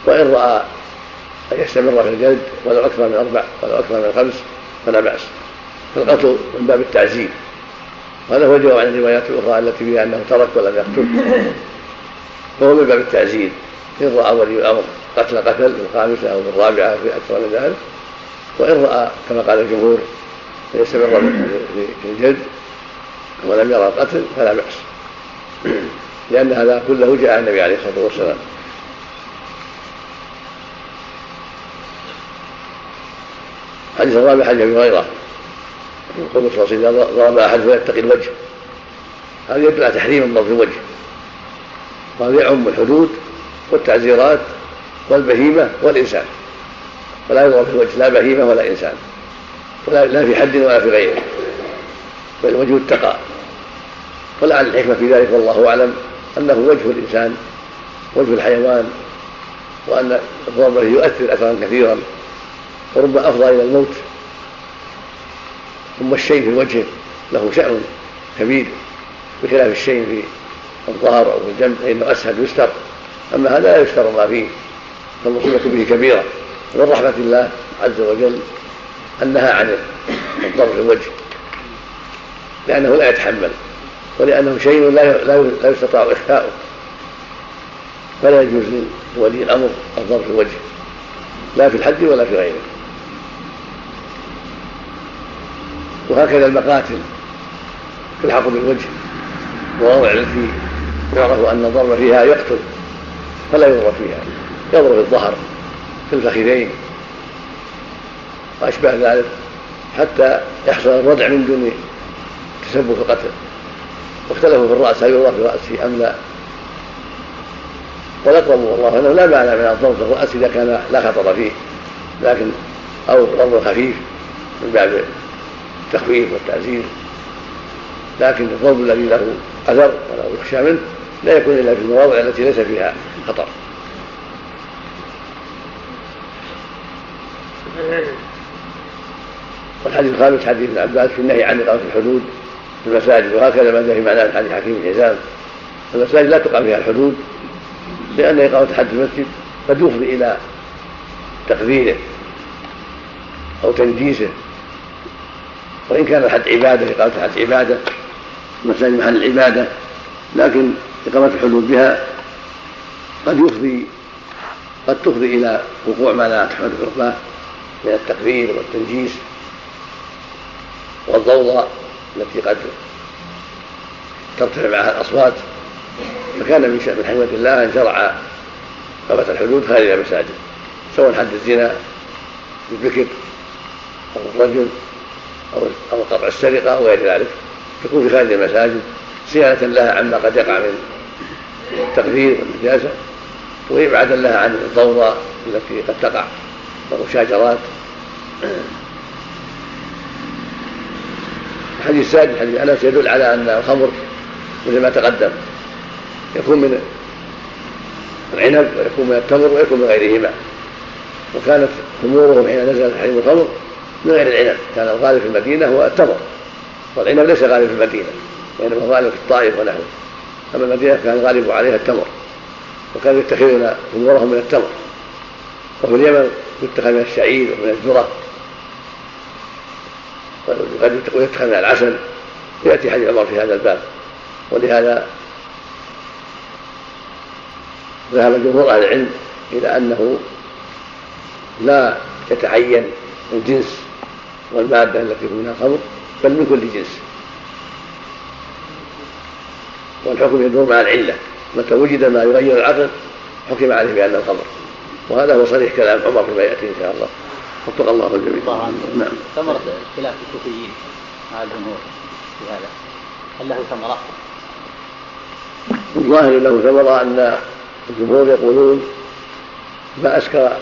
A: وإن رأى أن يستمر في الجلد ولو أكثر من أربع ولو أكثر من خمس فلا بأس. فالقتل من باب التعزير وهذا هو الجواب عن الروايات الأخرى التي فيها أنه ترك ولم يقتل. فهو من باب التعزير إن رأى ولي الأمر قتل قتل في الخامسه أو في الرابعه في أكثر من ذلك. وإن رأى كما قال الجمهور فيستمر في الجلد ولم يرى القتل فلا بأس. لأن هذا كله جاء النبي عليه الصلاة والسلام. حديث الرابع حديث أبي هريرة. يقول صلى الله عليه وسلم ضرب أحد فيتقي الوجه. هذا يدل على تحريم في الوجه. وهذا يعم الحدود والتعزيرات والبهيمة والإنسان. فلا يضرب في الوجه لا بهيمة ولا إنسان. ولا لا في حد ولا في غيره. بل وجه التقى. ولعل الحكمة في ذلك والله أعلم أنه وجه الإنسان وجه الحيوان وأن الضرب يؤثر اثرا كثيرا. وربما أفضى إلى الموت. ثم الشيء في الوجه له شأن كبير بخلاف الشيء في الظهر أو في الجنب فإنه أسهل يستر. أما هذا لا يستر ما فيه فالمصيبة به كبيرة. ومن رحمة الله عز وجل أن نهى عن الضرب في الوجه لأنه لا يتحمل ولأنه شيء لا لا يستطاع إخفاؤه. فلا يجوز لولي الأمر الضرب في الوجه لا في الحد ولا في غيره. وهكذا المقاتل. تلحق بالوجه. المواضع التي يعرف أن الضرب فيها يقتل. فلا يضرب فيها. يضرب الظهر في الفخذين. واشباه ذلك حتى يحصل الردع من دون تسبب القتل. واختلفوا في الرأس هل يضرب في راسه أم لا. والأقرب والله أنه لا معنى من الضرب في الرأس إذا كان لا خطر فيه. لكن أو ضرب خفيف من باب التخفيف والتعزيز لكن الضرب الذي له اثر وله يخشى منه لا يكون إلا في المواضع التي ليس فيها خطر. والحديث الخامس حديث ابن عباس في النهي عن إقامة الحدود في المساجد وهكذا ما جاء في معناه حديث حكيم الحزام المساجد لا تقام فيها الحدود لأن إقامة حد المسجد قد يفضي إلى تقديره أو تنجيسه وإن كان الحد عبادة اقامه الحد عبادة المساجد محل العباده لكن إقامة الحدود بها قد يفضي قد تفضي إلى وقوع ما لا تحمد عقباه من التكبير والتنجيس والضوضاء التي قد ترتفع معها الأصوات. فكان من شأن حكمة الله أن شرع إقامة الحدود خارج المساجد سواء حد الزنا بالبكر أو الرجل. أو أو قطع السرقة أو غير ذلك. تكون في خارج المساجد صيانة لها عما قد يقع من التقدير والنجاسة وإبعادا لها عن الضوضاء التي قد تقع والمشاجرات. الحديث السادس حديث أنس يدل على أن الخمر مثل ما تقدم يكون من العنب ويكون من التمر ويكون من غيرهما. وكانت خمورهم حين نزل تحريم الخمر من غير العنب. كان الغالب في المدينة هو التمر. والعنب ليس غالب في المدينة وإنما غالب في الطائف ونحوه. أما المدينة كان الغالب عليها التمر وكانوا يتخذون خمورهم من التمر. وفي اليمن يتخذ من الشعير ومن الذرة. وقد يتخذ من العسل. ياتي حديث عمر في هذا الباب. ولهذا ذهب جمهور أهل العلم إلى أنه لا يتعين الجنس والماده التي منها الخمر بل من كل جنس. والحكم يدور مع العلة. متى وجد ما يغير العقل حكم عليه بأن الخمر وهذا هو صريح كلام عمر فيما يأتي إن شاء الله. وفق الله الجميع.
B: نعم. ثمرة اختلاف الكوفيين مع الجمهور في هذا. هل له ثمرة؟
A: الظاهر له ثمرة أن الجمهور يقولون ما أسكر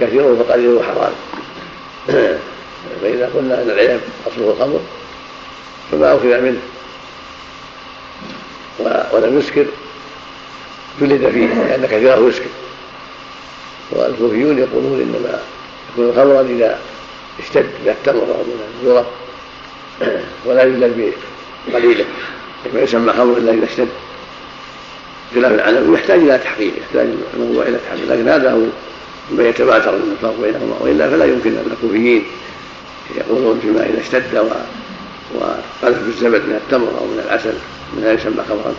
A: كثيره فقليله حرام. (clears throat) فإذا قلنا أن العلم أصله الخمر فما أخذ منه. ولم يسكر جلد فيه لأن كثيره يسكر والكوفيون يقولون إنما يكون خمرا إذا اشتد أو من الذرة. (clears throat) ولا يجلد بقليله كما يسمى خمر إلا إذا اشتد. خلاف العنب يحتاج إلى تحقيق يحتاج الموضوع إلى تحقيق. لكن هذا هو ما يتباتر من الفرق بينهما. وإلا فلا يمكن أن الكوفيين يقولون فيما إذا اشتد وقذف الزبد من التمر أو من العسل من لا يسمى خمرا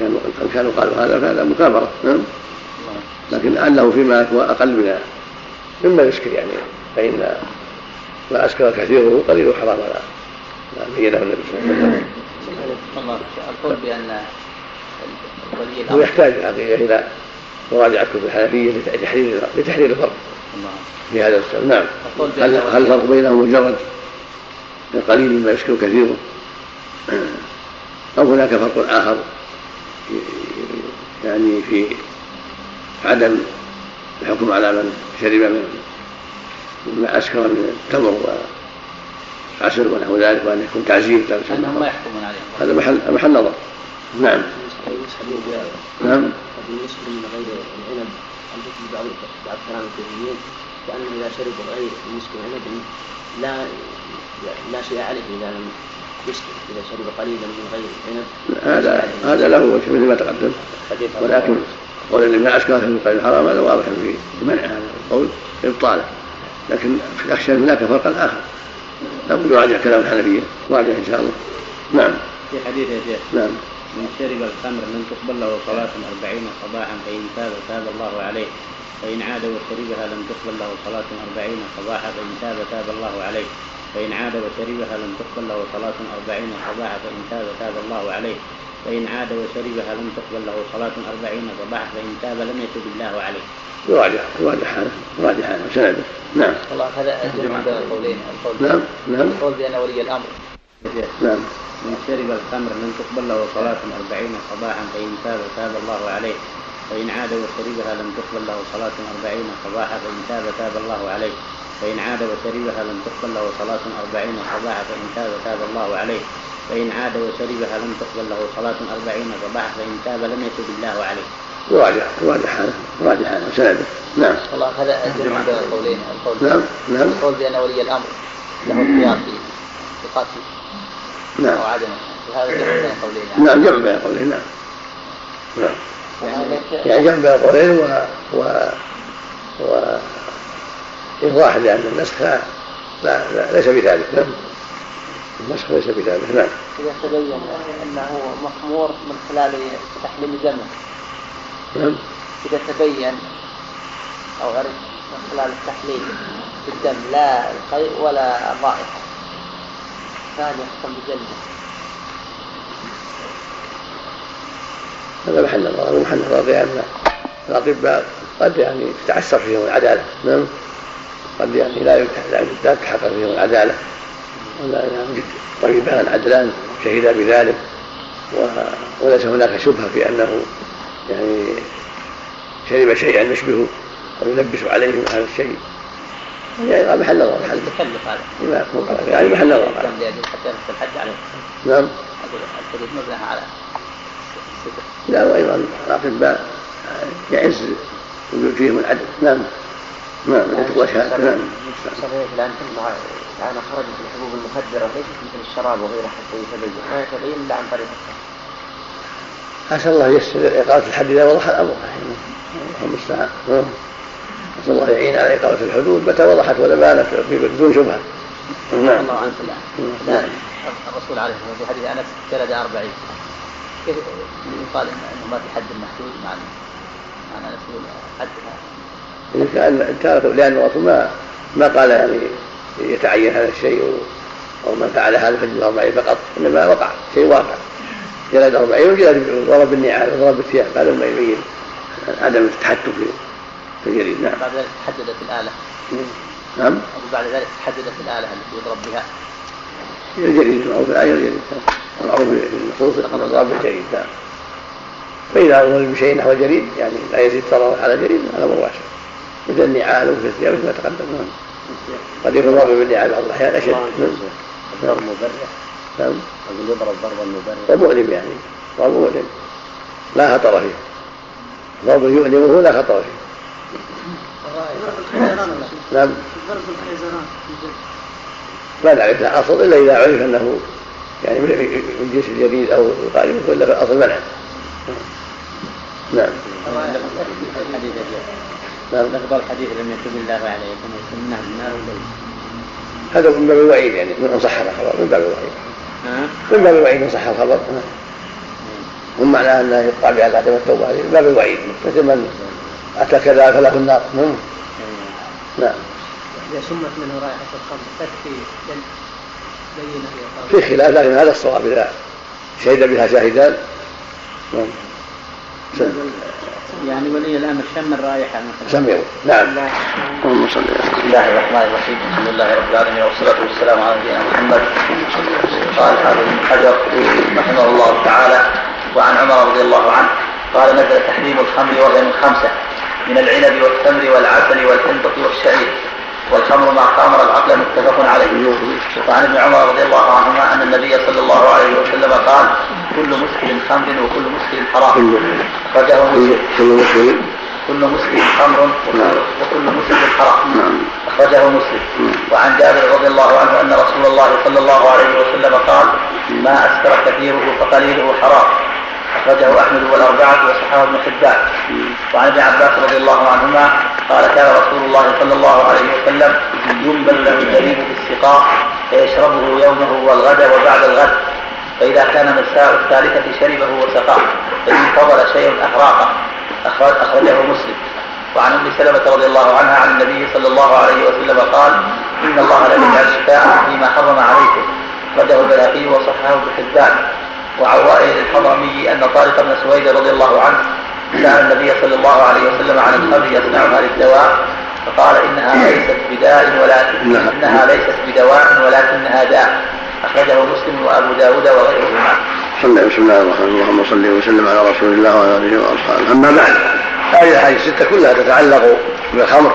A: كانوا كانوا قالوا هذا فهذا مكابرة نعم. لكن لعله فيما هو أقل من مما يسكر يعني فإن ما أسكر كثيره قليل حرام لا ما بينه النبي صلى الله عليه
B: وسلم. القول بأن
A: هو يحتاج الحقيقة إلى مراجعة كتب الحنفية لتحرير لتحرير الفرق. في هذا السبب. نعم. هل هل الفرق بينهم مجرد قليل ما يسكر كثيره أو هناك فرق آخر يعني في عدم الحكم على من شرب من ما اسكر من التمر والعسل ونحو ذلك وأن يكون تعزير
B: أنهم ما يحكمون عليه.
A: هذا محل محل نظر. نعم. نعم.
C: بالنسبة لغير العنب تثبت بعض بعض كلام الكوفيين بانه إذا شرب غير المسكر عنب لا لا شيء عليه إذا لم يسكر إذا شرب قليلا من غير عنب.
A: هذا هذا له وجه مثل ما تقدم. ولكن قول ان ما اسكر في قليل الحرام هذا واضح في منع هذا القول إبطاله. لكن اخشى هناك فرقا آخر. لابد يراجع كلام الحنفية راجع إن شاء الله. نعم.
B: في حديث يا شيخ.
A: نعم.
F: من شرب الخمر لم تقبل له صلاة أربعين صباحا فإن تاب تاب الله عليه. فإن عاد وشربها لم تقبل له صلاة أربعين صباحا فإن تاب تاب الله عليه. فإن عاد وشربها لم تقبل له صلاة أربعين صباحا فإن تاب تاب الله عليه. فإن عاد وشربها لم تقبل له صلاة أربعين صباحا فإن تاب لم يتب الله عليه.
A: يراجع يراجع حاله يراجع حاله سنده نعم.
B: والله هذا الجمع بين القولين القول
A: نعم نعم.
B: القول بأن ولي الأمر.
A: نعم.
F: من شرب الخمر لم تقبل له صلاة أربعين صباحا فإن تاب تاب الله عليه فإن عاد وشربها لم تقبل له صلاة أربعين صباحا فإن تاب تاب الله عليه فإن عاد وشربها لم تقبل له صلاة أربعين صباحا فإن تاب تاب الله عليه فإن عاد وشربها لم تقبل له صلاة أربعين صباحا فإن تاب لم يتب الله عليه.
A: يراجع حاله يراجع حاله سنده نعم.
B: والله هذا الجمع بين القولين القول
A: نعم نعم.
B: القول بأن ولي الأمر له اختيار في في قتل
A: نعم.
B: أو عدمه. وهذا جمع بين
A: نعم جمع بين القولين نعم. نعم.
B: يعني
A: يعني جمع بين القولين و و و إيضاح لأن النسخ لا, لا ليس بذلك نعم. النسخ ليس بذلك نعم.
D: إذا تبين أنه مخمور من خلال تحليل دمه
A: نعم.
D: إذا تبين أو عرف من خلال التحليل في الدم لا القيء ولا الرائحة كان يحكم
A: هذا محل هذا محل نظر لأن الأطباء قد يعني تتعسر فيهم العدالة. نعم؟ قد يعني لا لا تتحقق فيهم العدالة. ولا يعني طبيبان عدلان شهدا بذلك. وليس هناك شبهة في أنه يعني شرب شيئا يشبه يلبس عليهم هذا الشيء. يعني محل نظر محل
B: تكلف هذا.
A: يعني محل نظر
B: حتى الحج عليه.
A: نعم.
B: أقول الحدود مبناها على
A: لا وأيضا الاطباء يعز وجود فيهم العدل نعم. نعم وشهادة نعم.
C: صحيح الآن تنفع الآن خرجت الحبوب المخدرة ليست مثل الشراب وغيره حتى يتبين. ما يتبين إلا عن طريق
A: عسى الله ييسر إقامة الحد إذا وضح الأمر. اللهم المستعان نسأل الله يعين على إقامة الحدود متى وضحت ولا بانت في- بدون شبهة. نعم.
B: الله عنك الآن.
A: نعم.
B: الرسول عليه الصلاة والسلام في حديث أنس جلد أربعين. كيف يقال أنه ما في حد محدود مع مع أنس
A: إن كان تارك لأن الرسول ما ما قال يعني يتعين هذا الشيء أو من فعل هذا فجلد أربعين فقط إنما وقع شيء واقع. جلد أربعين وجلد ضرب بالنعال وضرب بالثياب هذا ما يبين. عدم التحكم في في الجليد نعم.
B: بعد ذلك تحددت الآلة.
A: نعم.
B: بعد ذلك تحددت الآلة التي يضرب بها.
A: هي الجليد المعروف الآية الجليد المعروف بالنصوص الضرب بالجليد نعم. فإذا ضرب بشيء نحو الجليد يعني لا يزيد ضرر على الجليد هذا مباشر مثل النعال ومثل الثياب مثل ما تقدم نعم. قد يكون ضرب بالنعال بعض الأحيان أشد نعم.
F: الضرب مبرح
A: نعم.
F: أقول يضرب ضربا مبرح
A: ومؤلم يعني. ضرب مؤلم. لا خطر فيه. ضرب يؤلمه لا خطر فيه. نعم. ما نعرف له أصل إلا إذا عرف أنه يعني من من جنس الجديد أو الغالب ولا في الاصل منع. نعم. نعم.
F: الحديث لم يتب الله وليس
A: هذا من باب الوعيد يعني من صح الخبر من باب الوعيد؟ من باب الوعيد أن صح الخبر. هم معناه انه يقطع بها عدم التوبه من باب الوعيد مثل من اتى كذا فله النار نعم نعم.
D: إذا شمت منه رائحة الخمر تكفي جلد بينة في
A: في خلاف لكن هذا الصواب إذا شهد بها شاهدان نعم.
F: يعني ولي الأمر شم الرائحة مثلا.
A: سمعوا نعم. اللهم صل على
B: بسم الله الرحمن الرحيم. الحمد لله رب العالمين والصلاة والسلام على نبينا محمد. قال حافظ بن حجر رحمه الله تعالى وعن عمر رضي الله عنه قال نزل تحريم الخمر وهي من خمسة. من العنب والتمر والعسل والحنطة والشعير والخمر ما خامر العقل متفق عليه. وعن ابن عمر رضي الله عنهما أن النبي صلى الله عليه وسلم قال كل مسكر خمر وكل مسكر حرام. مسلم.
A: كل مسلم
B: كل مسكر خمر وكل- وكل مسكر حرام.
A: نعم.
B: أخرجه مسلم. وعن جابر رضي الله عنه أن رسول الله صلى الله عليه وسلم قال ما أسكر كثيره فقليله حرام. أخرجه أحمد والأربعة وصححه ابن حبان. وعن ابن عباس رضي الله عنهما قال كان رسول الله صلى الله عليه وسلم ينبل له الزبيب في السقاء فيشربه يومه والغد وبعد الغد. فإذا كان مساء الثالثة شربه وسقاه فإن فضل شيء أحراقه أخرج أخرجه مسلم. وعن أم سلمة رضي الله عنها عن النبي صلى الله عليه وسلم قال إن الله لم يجعل شفاء فيما حرم عليكم. أخرجه البيهقي وصححه ابن وعن وائل الحضرمي أن طارق بن سويد رضي الله عنه سأل النبي صلى الله عليه وسلم عن الخمر يصنعها للدواء فقال إنها ليست بداء ولكن
A: نعم.
B: إنها ليست بدواء ولكنها داء. أخرجه مسلم وأبو داود وغيرهما.
A: صلى بسم الله الرحمن الرحيم. اللهم صل وسلم على رسول الله وعلى آله وأصحابه. أما بعد هذه الأحاديث الستة كلها تتعلق بالخمر.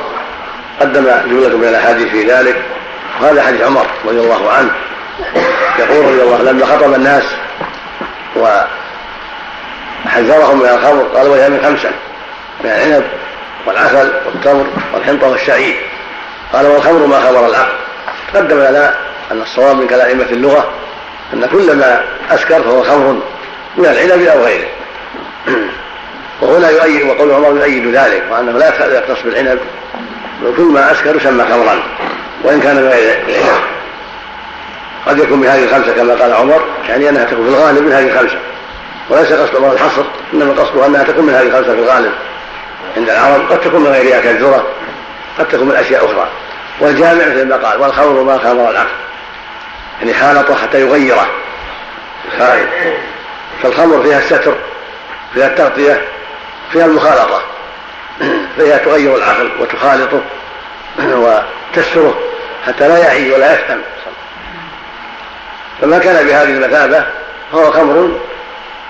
A: قدم جملة من الأحاديث في ذلك وهذا حديث عمر رضي الله عنه. يقول رضي الله عنه لما خطب الناس وحذرهم من الخمر قال وهي من خمسة من العنب والعسل والتمر والحنطة والشعير. قال والخمر ما خمر العقل. تقدم لنا أن الصواب من كلام أئمة اللغة أن كل ما اسكر فهو خمر من العنب أو غيره. (clears throat) وهنا يؤيد وقول عمر يؤيد ذلك وأنه لا يختص بالعنب وكل ما اسكر يسمى خمرا وإن كان بغير العنب. قد يكون بهذه الخمسة كما قال عمر يعني أنها تكون في الغالب من هذه الخمسة. وليس قصد الله الحصر إنما قصده أنها تكون من هذه الخمسة في الغالب. عند العرب قد تكون من غيرها كالذره قد تكون من أشياء أخرى. والجامع مثل ما قال والخمر ما خمر العقل يعني خالطه حتى يغيره. فالخمر فيها الستر فيها التغطية فيها المخالطة. فهي تغير العقل وتخالطه وتستره حتى لا يعي ولا يفهم. فما كان بهذه المثابة فهو خمر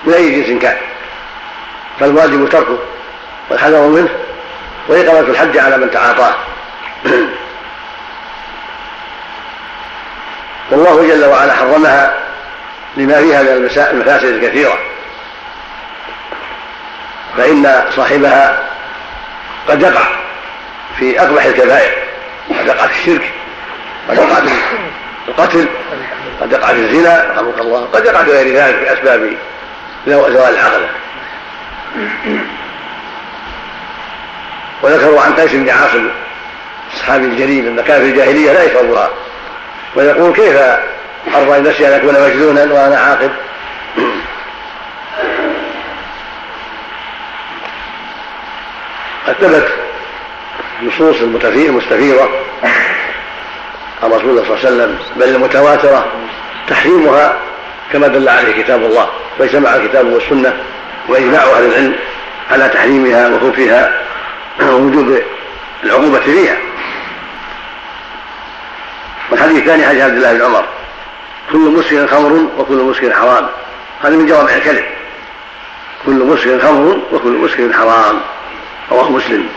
A: من أي جنس كان. فالواجب تركه والحذر منه وإقامة الحج على من تعاطاه. (clears throat) والله جل وعلا حرمها لما فيها من المفاسد الكثيرة. فإن صاحبها قد يقع في أقبح الكبائر قد يقع في الشرك قد يقع في القتل. قد يقع في الزنا رحمك الله قد يقع في غير ذلك في أسباب زوال العقل. وذكروا عن قيس بن عاصم الصحابي الجليل ان كان في الجاهلية لا يشربها. ويقول كيف أرضى لنفسي أن أكون مجنونا وأنا عاقل قد ثبت نصوص المستفيضة عن رسول الله صلى الله عليه وسلم بل المتواترة تحريمها كما دل عليه كتاب الله واجتمع الكتاب والسنة وإجماع أهل العلم على تحريمها وخوفها ووجوب العقوبة فيها. والحديث الثاني حديث عبد الله بن عمر كل مسكر خمر وكل مسكر حرام. هذا من جوامع الكلم كل مسكر خمر وكل مسكر حرام. رواه مسلم.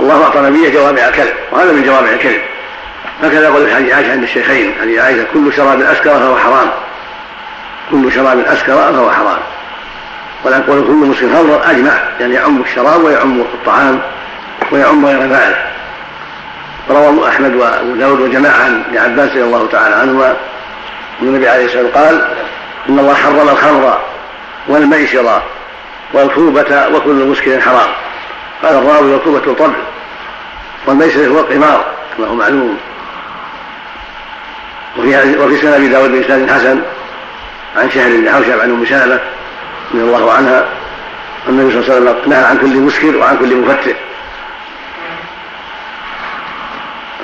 A: الله أعطى نبيه جوامع الكلم وهذا من جوامع الكلم هكذا يقول حديث عائشة عند الشيخين حديث عائشة كل شراب اسكر فهو حرام. كل شراب اسكر فهو حرام. ولكن كل مسكر خمر أجمع يعني يعم الشراب ويعم الطعام ويعم غير ذلك. روى أحمد وأبو داود وجماعة عن ابن عباس رضي الله تعالى عنهما. أن النبي عليه الصلاة والسلام قال إن الله حرم الخمر والميسر والكوبة وكل مسكر حرام. قال الراوي والكوبة الطبع والميسر هو القمار كما هو معلوم. وفي وفي سنن أبي داود باسناد حسن عن شهر بن حوشب عن أم سلمة رضي الله عنها النبي صلى الله عليه وسلم نهى عن كل مسكر وعن كل مفتر.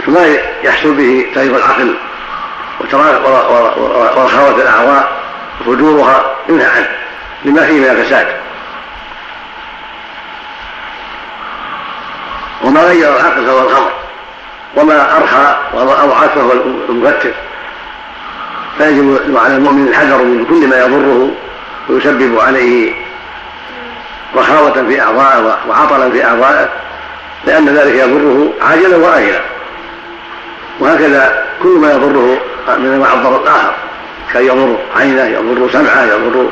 A: فما يحصل به تغيير العقل ورخاوة الأعضاء وفجورها ينهى عنه لما فيه من الفساد. وما غير العقل فهو الخمر. وما أرخى وأضعف فهو المفتر. فيجب على المؤمن الحذر من كل ما يضره ويسبب عليه رخاوة في أعضائه وعطلا في أعضائه لأن ذلك يضره عاجلا وآجلا. وهكذا كل ما يضره من انواع الضرر الآخر كان يضر عينه يضر سمعه يضر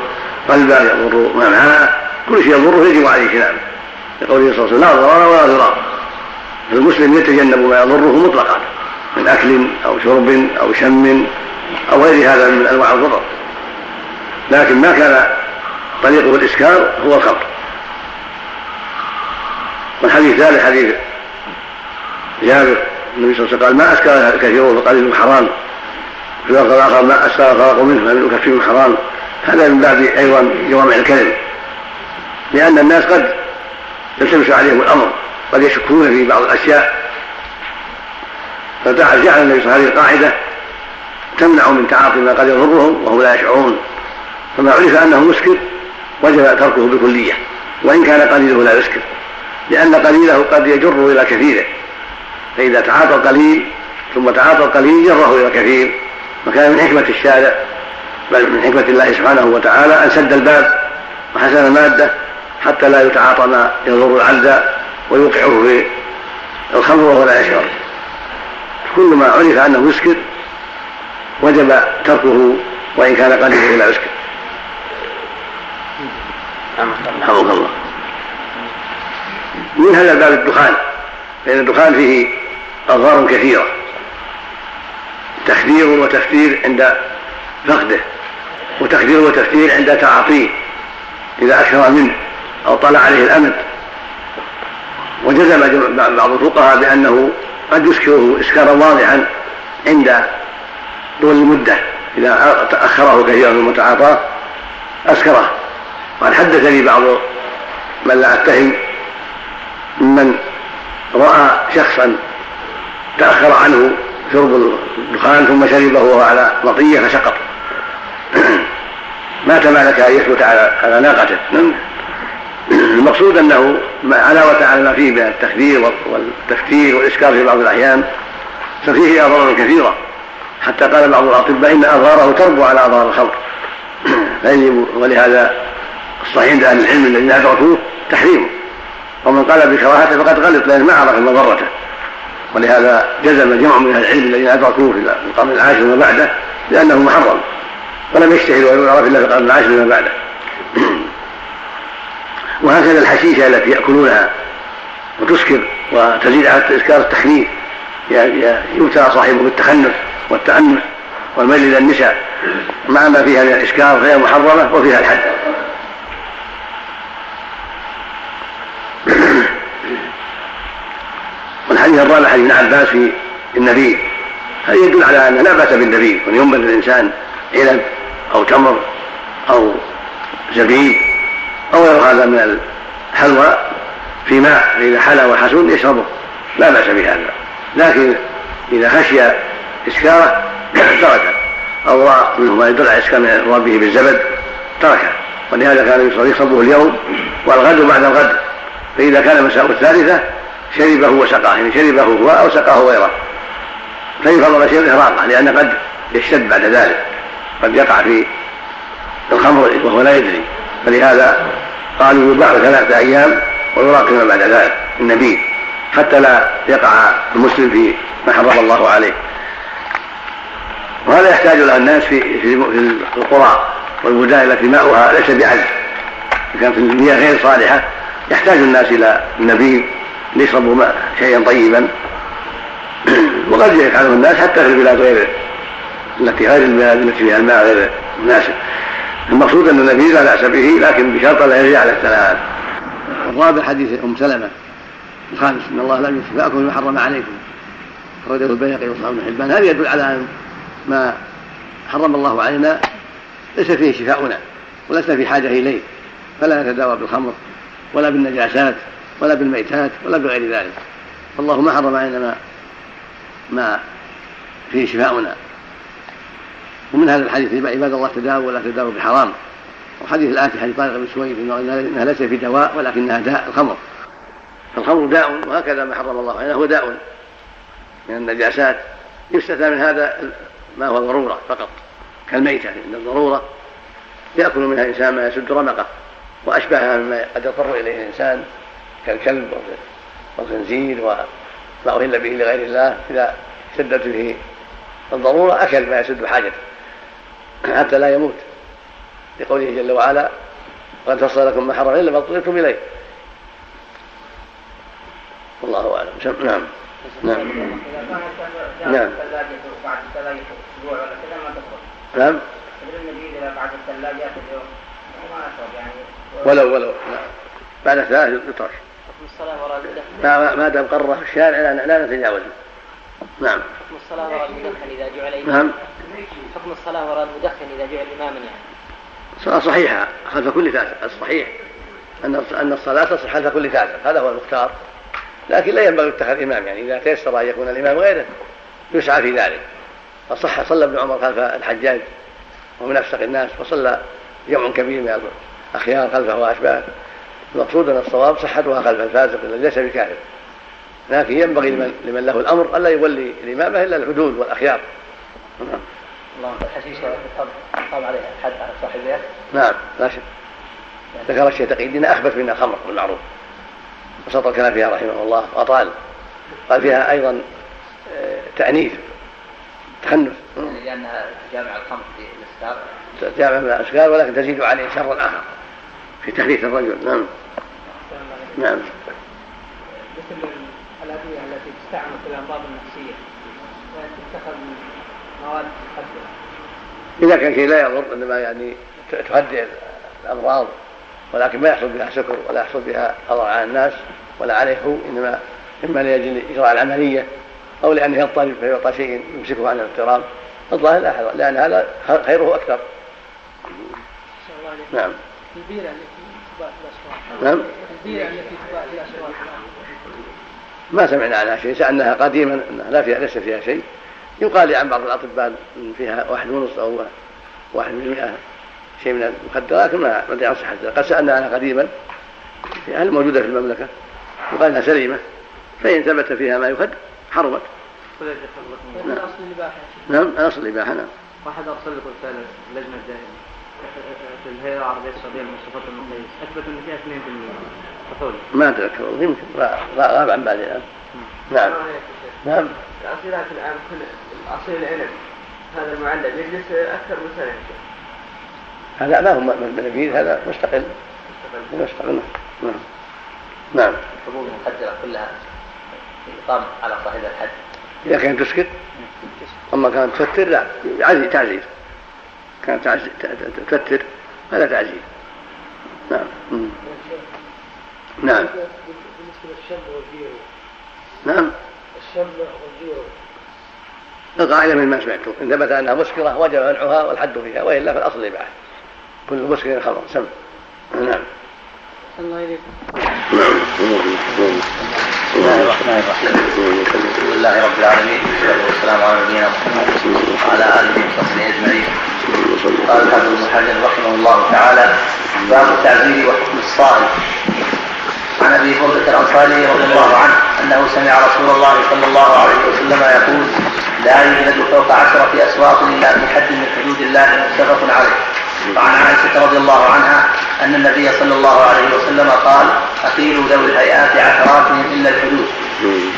A: قلبه يضر منعه كل شيء يضره يجب عليه كلامه لقوله صلى الله عليه وسلم لا ضرر ولا ضرار المسلم يتجنب ما يضره مطلقا من أكل أو شرب أو شم أو غير هذا من أنواع الضرر. لكن ما كان طريقه الاسكار هو الخمر والحديث الثالث حديث جابر النبي صلى الله عليه وسلم قال ما اسكر كثير فقليل حرام في الوقت الآخر ما اسكر فرق منه فمن كثير حرام هذا من باب أيضا جوامع الكلم. لأن الناس قد يلتبس عليهم الأمر قد يشكون في بعض الأشياء. فجعل النبي صلى الله عليه وسلم هذه القاعدة تمنع من تعاطي ما قد يضرهم وهم لا يشعرون. فما عرف أنه مسكر وجب تركه بكلية وإن كان قليله لا يسكر لأن قليله قد يجر إلى كثيره. فإذا تعاطى القليل ثم تعاطى القليل جره إلى كثير. وكان من حكمة الشارع بل من حكمة الله سبحانه وتعالى أن سد الباب وحسن المادة حتى لا يتعاطى ما يضر العبد ويوقعه في الخمر وهو لا يشعر. كل ما عرف أنه يسكر وجب تركه وإن كان قليلا لا يسكر رحمك الله. من هذا باب الدخان؟ فإن الدخان فيه أضرار كثيرة. تخدير وتفتير عند فقده وتخدير وتفتير عند تعاطيه إذا أكثر منه أو طلع عليه الأمد. وجزم بعض الفقهاء بأنه قد يسكره إسكارا واضحا عند طول المدة. إذا تأخره كثيرا من المتعاطاة أسكره. وقد حدثني بعض من لا أتهم ممن رأى شخصا تأخر عنه شرب الدخان ثم شربه وهو على مطية فسقط (clears throat) ما تمالك أن يثبت على على ناقته. (clears throat) المقصود أنه علاوة على ما فيه من التخدير والتفكير والإسكار في بعض الأحيان ففيه أضرار كثيرة. حتى قال بعض الأطباء إن أضراره تربو على أضرار الخمر فيجب ولهذا الصحيح عند أهل العلم الذين أدركوه تحريمه. ومن قال بكراهته فقد غلط لأنه ما عرف مضرته. ولهذا جزم جمع من أهل العلم الذين ادركوه في القرن العاشر وما بعده بأنه محرم. ولم يشتهر ولم يعرف إلا في القرن العاشر وما بعده. (clears throat) وهكذا الحشيشة التي يأكلونها وتسكر وتزيد على الاسكار التخنيف. يبتلى صاحبه بالتخنث. والتأنث والميل إلى النساء. مع ما فيها من الاسكار فهي محرمة وفيها الحد. (clears throat) والحديث الرابع حديث ابن عباس في النبيذ هذا يدل على أن لا بأس بالنبيذ وأن ينبذ الإنسان عنب أو تمر أو زبيب أو غير هذا من الحلوى في ماء. فإذا حلى وحسن يشربه. لا بأس بهذا. لكن إذا خشي إسكارة تركه أو راى منه ما يدل على اسكار من ربه بالزبد تركه ولهذا كان يشربه اليوم والغد بعد الغد. فإذا كان مساء الثالثة شربه وسقاه يعني شربه هو أو سقاه غيره. فيفضل شيء الاهراقه لأن قد يشتد بعد ذلك. قد يقع في الخمر وهو لا يدري. فلهذا قالوا يباع ثلاثة أيام ويراق بعد ذلك النبي حتى لا يقع المسلم في ما حرم الله عليه. وهذا يحتاج له الناس في في القرى والبلدان التي ماؤها ليس بعذب كانت المياه غير صالحة يحتاج الناس إلى النبيذ ليشربوا ماء شيئا طيبا. (clears throat) وقد يفعله الناس حتى في البلاد غير التي غير البلاد التي فيها الماء غير مناسب المقصود أن النبي لا بأس به لكن بشرط لا يرجع على الثلاث. الرابع حديث أم سلمة الخامس إن الله لم يشفاكم ما حرم عليكم. اخرجه البيهقي وصحابه بن حبان. هذا يدل على أن ما حرم الله علينا ليس فيه شفاؤنا ولسنا في حاجة إليه فلا نتداوى بالخمر ولا بالنجاسات ولا بالميتات ولا بغير ذلك. فالله ما حرم علينا ما ما فيه شفاؤنا. ومن هذا الحديث عباد الله تداووا ولا تداووا بحرام. وحديث الآتي حديث طارق بن سويد إنها ليس في دواء ولكنها داء الخمر. فالخمر داء وهكذا ما حرم الله علينا هو داء من النجاسات. يستثنى من هذا ما هو ضرورة فقط كالميتة إن الضرورة يأكل منها الإنسان ما يسد رمقه وأشبهها مما قد يضطر إليه الإنسان كالكلب والخنزير وما أهل به لغير الله إذا شدت فيه الضرورة أكل ما يسد حاجته حتى لا يموت. لقوله جل وعلا قد فصل لكم ما حرم إلا ما اضطررتم إليه والله أعلم. نعم. نعم. نعم. نعم. ولو ولو. نعم بعد ثلاث يطرش المدخن ما دام قرر في الشارع لا, لا نتجاوزه نعم
D: حكم الصلاة وراء المدخن إذا جعل إماما نعم. حكم الصلاة وراء المدخن إذا جعل إماما يعني
A: صلاة صحيحة خلف كل فاسق الصحيح أن أن الصلاة تصح خلف كل فاسق هذا هو المختار. لكن لا ينبغي اتخاذ إمام يعني إذا تيسر أن يكون الإمام غيره يسعى في ذلك. فصح صلى ابن عمر خلف الحجاج ومن أفسق الناس وصلى جمع كبير من الأخيار خلفه وأشباهه المقصود أن الصواب صحتها خلف الفاسق الذي ليس بكافر لكن ينبغي لمن, لمن له الأمر ألا يولي الإمامة إلا الحدود والأخيار.
B: الله الحشيش قام عليه الحد على صاحبها
A: نعم لا شك. ذكر الشيخ تقي. الدين أخبث من الخمر بالمعروف وسط الكلام فيها رحمه الله وأطال. قال فيها أيضا آه، تأنيث تخنث.
B: يعني لأنها جامع الخمر في الإسلام
A: جامع من الأشكال ولكن تزيد عليه شرا آخر في تخليث الرجل. نعم. نعم.
G: مثل الأدوية التي تستعمل في الأمراض النفسية تتخذ مواد مخدرة
A: إذا كان شيء لا يضر إنما يعني تهدئ الأمراض. ولكن ما يحصل بها سكر ولا يحصل بها أضرار على الناس ولا عليه هو إنما إما لأجل إجراء العملية أو لأنه يضطرب فيعطى شيء يمسكه عن الاضطراب الظاهر لا لأن هذا خيره أكثر. نعم.
G: البيرة التي تباع في الأسواق
A: نعم.
G: البيرة التي تباع في الأسواق
A: ما سمعنا عنها شيء سألناها قديما أنها لا فيها ليس فيها شيء. يقال عن بعض الأطباء إن فيها واحد ونص أو واحد من شيء من المخدرات لكن ما أدري عن صحتها. قد سألنا عنها قديما. هل موجودة في المملكة؟ وقال إنها سليمة. فإن ثبت فيها ما يخد حرمت.
G: نعم. أصل الإباحة.
A: نعم الأصل الإباحة نعم.
H: واحد أرسل لك رساله اللجنة الدائمه في الهيئة العربية السعودية للمصطفى المقيس اثبت إن فيها 2% فحول
A: ما اتذكر يمكن. غاب عن بالي الان نعم. نعم.
D: الأصيلات الآن كل الأصيل العنب هذا المعلب يجلس أكثر من سنة.
A: هذا ما هو منبيذ هذا مستقل. مستقل. نعم. نعم.
B: الحبوب المخدرة كلها إقام على صاحب الحد
A: إذا كانت تسكت أما كانت تفتر لا. عزي تعزير كانت تفتر هذا تعزير نعم. مم. نعم.
E: بالنسبة للشم والبيرو
A: نعم.
E: الشم والبيرو
A: القاعدة من ما سمعته إن ثبت أنها مسكرة وجب منعها والحد فيها وإلا فالأصل الإباحة كل مسكر خمر سم نعم.
G: الله إليكم
A: نعم.
B: بسم الله الرحمن الرحيم. الحمد لله رب العالمين والصلاة والسلام على نبينا محمد وعلى آله وصحبه أجمعين. قال الحافظ ابن حجر رحمه الله تعالى باب التعزير وحكم الصائم. عن أبي برده الأنصاري رضي الله عنه أنه سمع رسول الله صلى الله عليه وسلم يقول لا يجلد فوق عشرة أسواق إلا في حد من حدود الله متفق عليه. وعن عائشة رضي الله عنها أن النبي صلى الله عليه وسلم قال اقيلوا ذوي الهيئات عثراتهم إلا الحدود.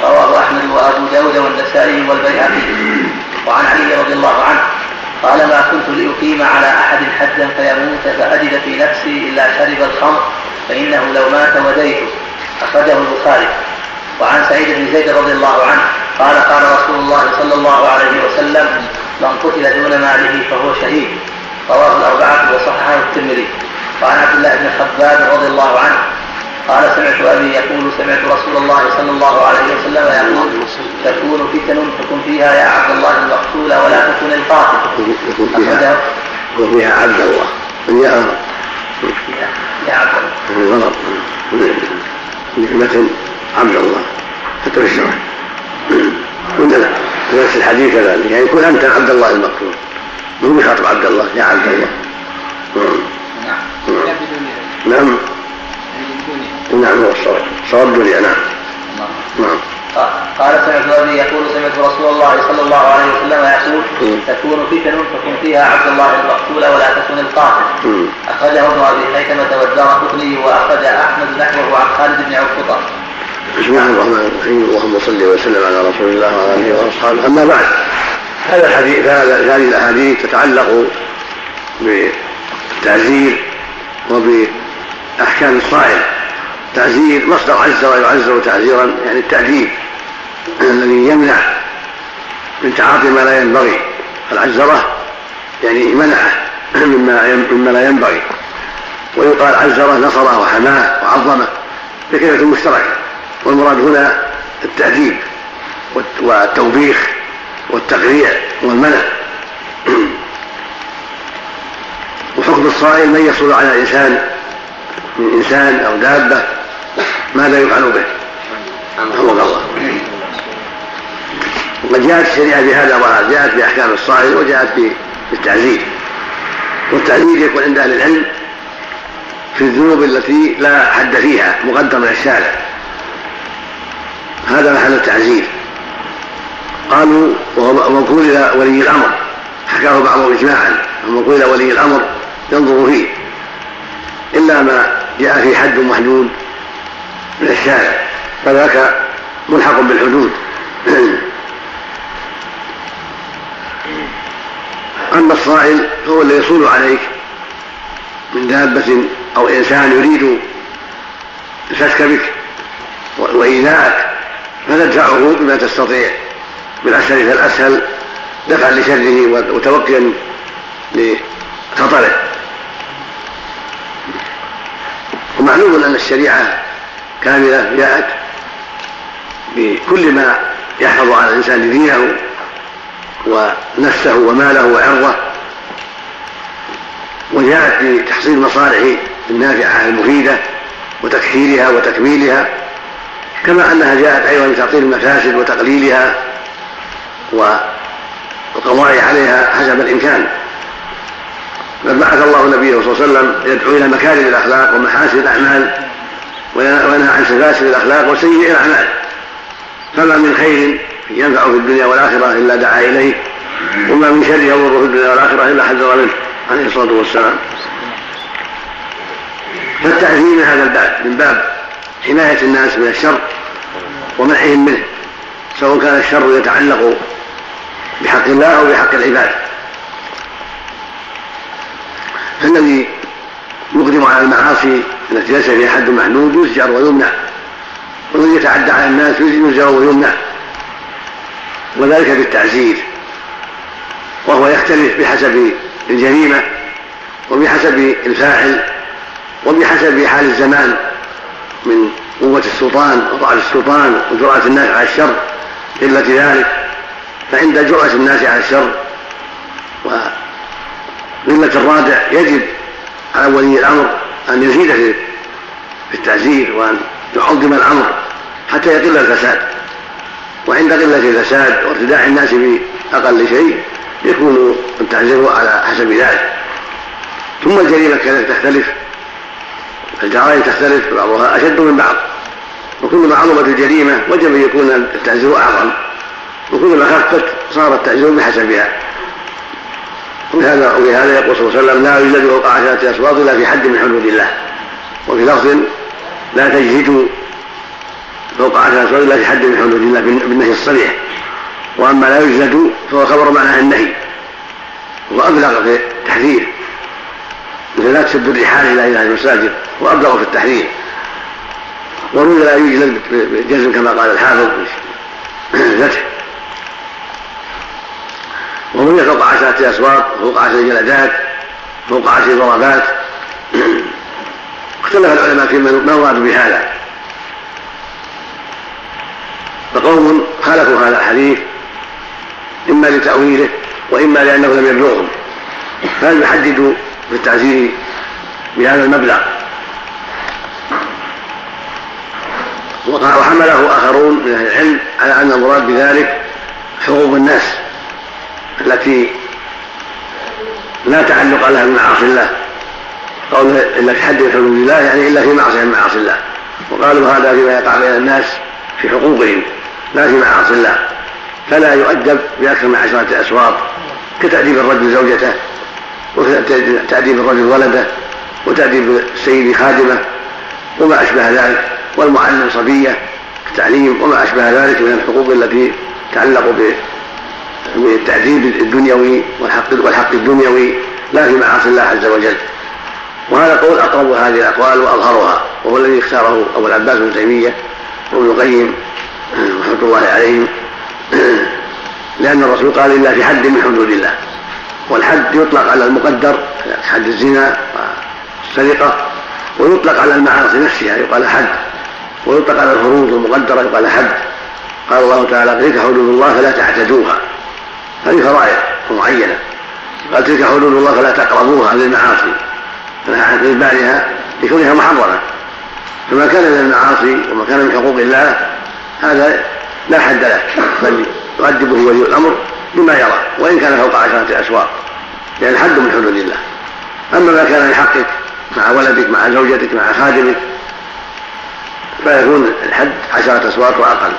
B: رواه أحمد وأبو داود والنسائي والبيهقي. وعن علي رضي الله عنه قال ما كنت لأقيم على أحد حدا فيموت فأجد في نفسي إلا شرب الخمر فإنه لو مات وديته أخرجه البخاري. وعن سعيد بن زيد رضي الله عنه قال قال رسول الله صلى الله عليه وسلم من قتل دون ماله فهو شهيد. رواه الأربعة وصححه الترمذي. وعن عبد الله بن خباب رضي الله عنه قال سمعت أبي يقول سمعت رسول الله صلى الله عليه وسلم يقول تكون فتن تكن فيها يا عبد الله المقتول ولا تكن القاتل.
A: يكون فيها وفيها عبد الله. يا
B: يا عبد الله.
A: غلط. نعمة عبد الله. حتى في الشرع. ونفس نفس الحديث كذلك. يعني يكون أنت عبد الله المقتول. مو بشرط عبد الله؟ يا عبد الله.
B: نعم.
A: نعم. نعم. نعم هو الصواب. صواب الدنيا نعم. نعم.
B: قال قال سمعت أبي يقول سمعت رسول الله صلى الله عليه وسلم يقول تكون فتن تكون فيها عبد الله المقتول ولا تكن القاتل. أخرجه ابن أبي حيثمه والدار قطني وأخرج أحمد نحوه عن خالد بن عقبه
A: بسم الله الرحمن الرحيم. اللهم صل وسلم على رسول الله وعلى آله وأصحابه. أما بعد هذا الحديث هذه الأحاديث تتعلق بالتعزير وبأحكام الصائم. تعزير مصدر عزر يعزر تعزيرا يعني التأديب الذي يمنع من تعاطي ما لا ينبغي. العزرة يعني منعه مما مما لا ينبغي. ويقال عزرة نصره وحماه وعظمه بكلمة مشتركة. والمراد هنا التأديب والتوبيخ والتقريع والمنع. وحكم الصائل من يصل على الإنسان من إنسان أو دابة ماذا يفعل به؟ رحمك الله. وقد جاءت الشريعة بهذا وهذا جاءت بأحكام الصائل وجاءت بالتعزير والتعزير يكون عند أهل العلم في الذنوب التي لا حد فيها مقدر من الشارع هذا محل التعزير قالوا وهو موكول إلى ولي الأمر. حكاه بعضهم إجماعا. الموكول إلى ولي الأمر. ينظر فيه. إلا ما جاء في حد محدود من الشارع. فذاك ملحق بالحدود. (clears throat) أما الصائل فهو الذي يصول عليك من دابة أو إنسان يريد الفتك بك وإيذاءك فتدفعه بما تستطيع. بالأسهل فالأسهل دفعا لشره وتوقيا لخطره. ومعلوم أن الشريعة كاملة جاءت بكل ما يحفظ على الإنسان دينه ونفسه وماله وعرضه وجاءت بتحصيل المصالح النافعة المفيدة وتكثيرها وتكميلها كما أنها جاءت أيضا بتعطيل المفاسد وتقليلها والقضاء عليها حسب الإمكان. بل بعث الله نبيه صلى الله عليه وسلم يدعو إلى مكارم الأخلاق ومحاسن الأعمال وينهى عن سفاسف الأخلاق وسيء الأعمال. فما من خير ينفع في الدنيا والآخرة إلا دعا إليه وما من شر يضر في الدنيا والآخرة إلا حذر منه عليه الصلاة والسلام. فالتعزيم من هذا الباب من باب حماية الناس من الشر ومنعهم منه سواء كان الشر يتعلق بحق الله أو بحق العباد. فالذي يقدم على المعاصي التي ليس فيها حد محدود يزجر ويمنع. والذي يتعدى على الناس يزجر ويمنع. وذلك بالتعزير. وهو يختلف بحسب الجريمة وبحسب الفاعل وبحسب حال الزمان من قوة السلطان وضعف السلطان وجرأة الناس على الشر. قلة ذلك فعند جرأة الناس على الشر وقلة الرادع يجب على ولي الأمر أن يزيد في التعزير وأن يعظم الأمر حتى يقل الفساد. وعند قلة الفساد وارتداع الناس بأقل شيء يكون التعزير على حسب ذلك. ثم الجريمة كذلك تختلف الجرائم تختلف بعضها أشد من بعض وكلما عظمت الجريمة وجب أن يكون التعزير أعظم. وكلما خفت صار التعزير بحسبها ولهذا ولهذا يقول صلى الله عليه وسلم لا يوجد فوق عشرة أصوات إلا في حد من حدود الله. وفي لفظ لا تجهد فوق عشرة أصوات إلا في حد من حدود الله بالنهي الصريح. وأما لا يجلد فهو خبر معناه النهي. وأبلغ في التحذير. مثل لا تسد الرحال إلى إلى المساجد. وأبلغ في التحذير. وروي لا يجلد بالجزم كما قال الحافظ. (clears throat) الفتح وروي فوق عشرة أسواق فوق عشرة جلدات فوق عشر ضربات. اختلف العلماء في ما المراد بهذا. فقوم خالفوا هذا الحديث إما لتأويله وإما لأنه لم يبلغهم. فلم يحددوا في التعزير بهذا المبلغ؟ وحمله آخرون من أهل العلم على أن المراد بذلك حقوق الناس. التي لا تعلق لها بمعاصي الله. قول إلا من حدود الله يعني إلا في معصية من معاصي الله. وقالوا هذا فيما يقع بين الناس في حقوقهم لا في معاصي الله. فلا يؤدب بأكثر من عشرة أسواط كتأديب الرجل زوجته وتأديب الرجل ولده وتأديب السيد خادمه وما أشبه ذلك. والمعلم صبية التعليم وما أشبه ذلك من الحقوق التي تتعلق بالتأديب الدنيوي والحق والحق الدنيوي لا في معاصي الله عز وجل. وهذا قول أقرب هذه الأقوال وأظهرها وهو الذي اختاره أبو العباس بن تيمية وابن القيم رحمة الله عليهم. (clears throat) لأن الرسول قال إلا في حد من حدود الله والحد يطلق على المقدر حد الزنا والسرقة ويطلق على المعاصي نفسها يقال حد ويطلق على الفروض المقدرة يقال حد. قال الله تعالى تلك حدود الله فلا تعتدوها. هذه فرائض معينة. قال تلك حدود الله فلا تقربوها للمعاصي من بعدها لكونها محرمة. فما كان من المعاصي وما كان من حقوق الله هذا لا حد له. بل يؤدبه ولي الأمر بما يرى وإن كان فوق عشرة أسواق لأن الحد من حدود الله. أما ما كان من حقك مع ولدك مع زوجتك مع خادمك فيكون الحد عشرة أسواق وأقل.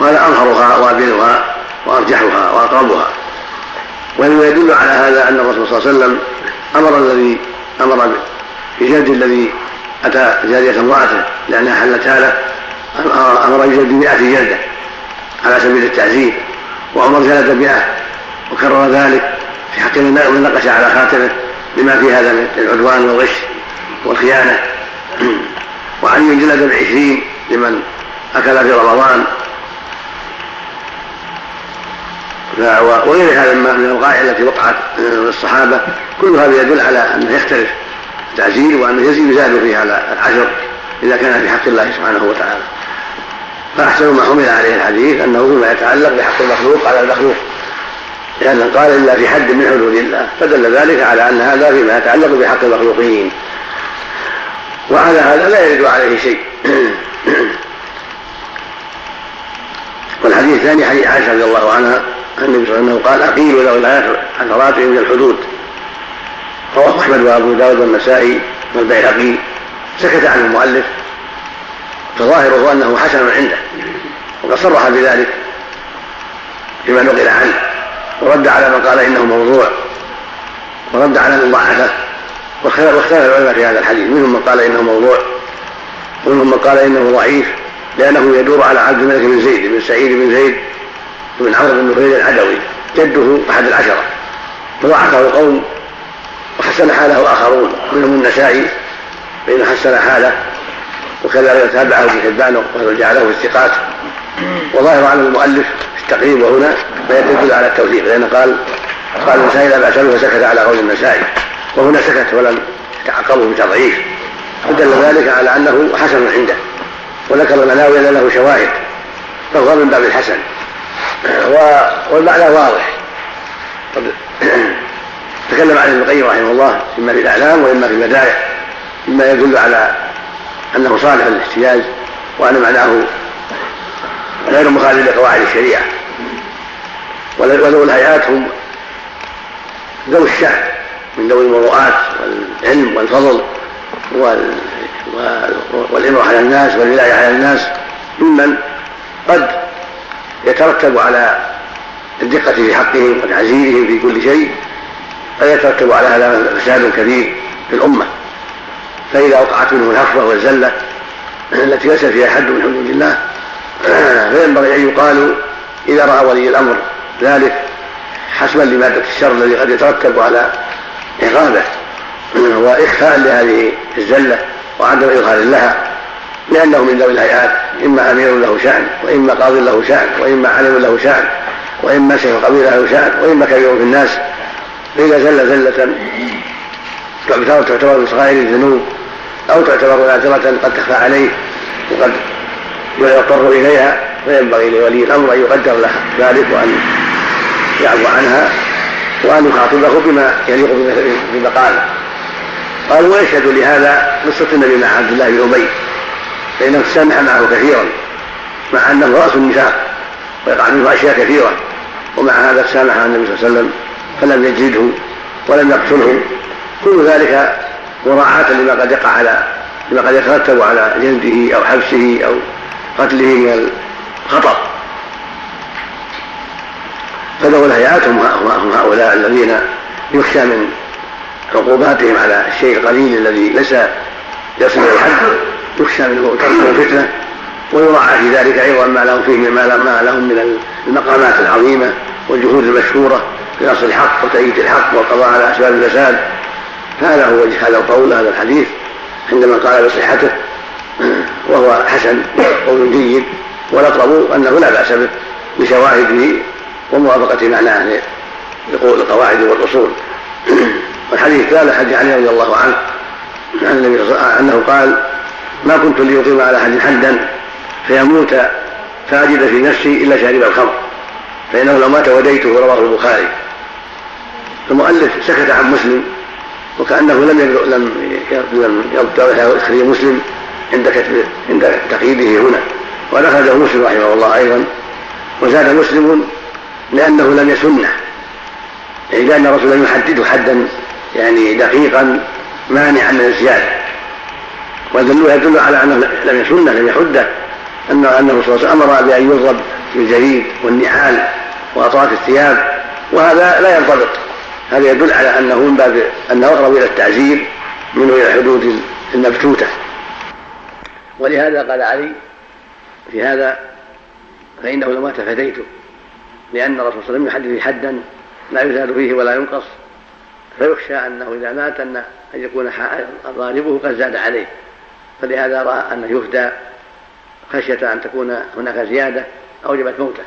A: وهذا أظهرها وأبينها وأرجحها وأقربها. ومما يدل على هذا أن الرسول صلى الله عليه وسلم أمر الذي أمر بجلد الذي أتى جارية امرأته لأنها حلتها له أمر بجلد مئة جلدة على سبيل التعزير وعمر جلد مئة وكرر ذلك في حق من نقش على خاتمه لما في هذا من العدوان والغش والخيانة. (clears throat) وعلي جلد بعشرين لمن أكل في رمضان. وغير هذا من الوقائع التي وقعت من الصحابة كل هذا يدل على أنه يختلف التعزير وأنه يزيد يزاد في هذا العشر إذا كان في حق الله سبحانه وتعالى. فأحسن ما حمل عليه الحديث أنه فيما يتعلق بحق المخلوق على المخلوق. لأنه قال إلا في حد من حدود الله فدل ذلك على أن هذا فيما يتعلق بحق المخلوقين. وعلى هذا لا يرد عليه شيء. (clears throat) والحديث الثاني حديث عائشة رضي الله عنها النبي صلى الله عليه وسلم قال أقيلوا ذوي الحسرات من الحدود. رواه أحمد وأبو داود والنسائي والبيهقي. سكت عنه المؤلف. فظاهره أنه حسن عنده. وقد صرح بذلك فيما نقل عنه. ورد على من قال إنه موضوع. ورد على من ضعفه واختلف العلماء في هذا الحديث. منهم من قال إنه موضوع. ومنهم من قال إنه ضعيف. لأنه يدور على عبد الملك بن زيد بن سعيد بن زيد. بن عمرو بن نفيل العدوي جده أحد العشرة. فضعفه قوم وحسن حاله آخرون منهم النسائي فإنه حسن حاله وكذلك تابعه ابن حبان وجعله في الثقات. وظاهر على المؤلف في التقريب وهنا ما يدل على التوثيق لأنه قال قال النسائي لا بأس به فسكت على قول النسائي. وهنا سكت ولم يتعقبه بتضعيف فدل ذلك على أنه حسن عنده وذكر المناوي أن له شواهد فهو من باب الحسن. والمعنى واضح. (clears throat) تكلم عن ابن القيم رحمه الله إما في الإعلام وإما في المدائح مما يدل على أنه صالح للاحتجاج وأن معناه غير مخالف لقواعد الشريعة. وذوي الهيئات هم ذوي الشأن من ذوي المروءات والعلم والفضل وال... والإمرة على الناس والولاية على الناس ممن قد يترتب على الدقة في حقهم وتعزيرهم في كل شيء قد يترتب على هذا فساد كبير في الأمة. فإذا وقعت منه الهفوة والزلة التي ليس فيها حد من حدود الله (clears throat) فينبغي أن يقال إذا رأى ولي الأمر ذلك حسبا لمادة الشر الذي قد يترتب على عقابه (clears throat) وإخفاء لهذه الزلة وعدم إظهار لها. لأنه من ذوي الهيئات إما أمير له شأن وإما قاض له شأن وإما علم له شأن وإما شيخ قبيلة له شأن وإما كبير في الناس. فإذا زل زلة تعتبر من صغائر الذنوب أو تعتبر نادرة قد تخفى عليه وقد يضطر إليها فينبغي لولي الأمر أن يقدر له ذلك وأن يعفو عنها وأن يخاطبه بما يليق بمقاله قال ويشهد لهذا قصة النبي مع عبد الله بن أبي. فإنه سامح معه كثيرا مع أنه رأس النفاق ويقع منه أشياء كثيرة ومع هذا سامح النبي صلى الله عليه وسلم فلم يجلده ولم يقتله. كل ذلك مراعاة لما قد يقع على لما قد يترتب على جلده أو حبسه أو قتله من الخطر الهيئات هم هؤلاء الذين يخشى من عقوباتهم على الشيء القليل الذي ليس يصل إلى الحد يخشى منه تركه فتنه ويراعى في ذلك أيضا ما لهم فيه ما لهم من المقامات العظيمة والجهود المشهورة في نصر الحق وتأييد الحق والقضاء على أسباب الفساد. هذا هو وجه هذا القول هذا الحديث عندما قال بصحته (clears throat) وهو حسن قول جيد والاقرب أنه لا بأس به لشواهده وموافقة معناه للقواعد والأصول. (clears throat) والحديث الثالث حديث علي رضي الله عنه عن النبي أنه قال ما كنت ليقيم على أحد حدا فيموت فأجد في نفسي إلا شارب الخمر فإنه لو مات وديته رواه البخاري. المؤلف سكت عن مسلم وكأنه لم لم لم يذكر مسلم عند كتب عند تقييده هنا. ونخرجه مسلم رحمه الله أيضا. وزاد مسلم لأنه لم يسنه. يعني لأن الرسول لم يحدده حدا يعني دقيقا مانعا من الزيادة. ودلوه يدل على أنه لم يسنه لم يحده أن الرسول صلى الله عليه وسلم أمر بأن يضرب بالجريد والنعال وأطراف الثياب وهذا لا ينطبق. هذا يدل على أنه من باب أنه أقرب إلى التعزير منه إلى الحدود المبتوتة. ولهذا قال علي في هذا فإنه لو مات فديته لأن الرسول صلى الله عليه وسلم يحدد حدا لا يزاد فيه ولا ينقص فيخشى أنه إذا مات أن يكون ضاربه قد زاد عليه. فلهذا رأى أنه يفدى خشية أن تكون هناك زيادة أوجبت موته.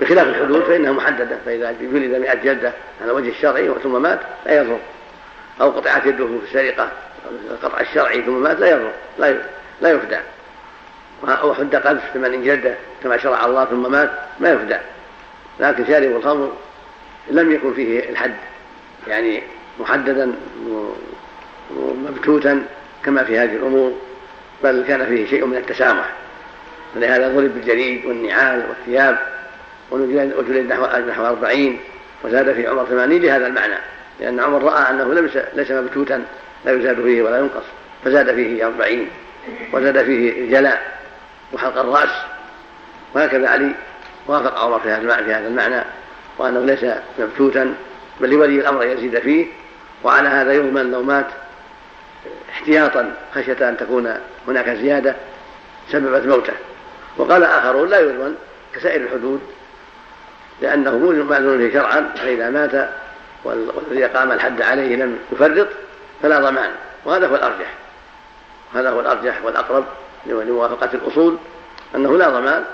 A: بخلاف الحدود فإنها محددة فإذا جلد مئة جلدة على وجه الشرعي ثم مات لا يضر. أو قطعت يده في السرقة القطع الشرعي ثم مات لا يضر لا لا أو حد قذف ثمانين جلدة كما شرع الله ثم مات ما يفدى. لكن شارب الخمر لم يكن فيه الحد يعني محددا ومبتوتا كما في هذه الأمور بل كان فيه شيء من التسامح. فلهذا ضرب بالجريد والنعال والثياب وجلد نحو نحو أربعين وزاد في عمر ثمانين لهذا المعنى. لأن عمر رأى أنه ليس ليس مبتوتا لا يزاد فيه ولا ينقص. فزاد فيه أربعين وزاد فيه الجلاء وحلق الرأس. وهكذا علي وافق عمر في هذا في هذا المعنى وأنه ليس مبتوتا بل لولي الأمر يزيد فيه. وعلى هذا يضمن لو مات احتياطا خشية أن تكون هناك زيادة سببت موته. وقال آخرون لا يضمن كسائر الحدود لأنه مأذون فيه شرعا فإذا مات والذي قام الحد عليه لم يفرط فلا ضمان. وهذا هو الأرجح. هذا هو الأرجح والأقرب لموافقة الأصول أنه لا ضمان.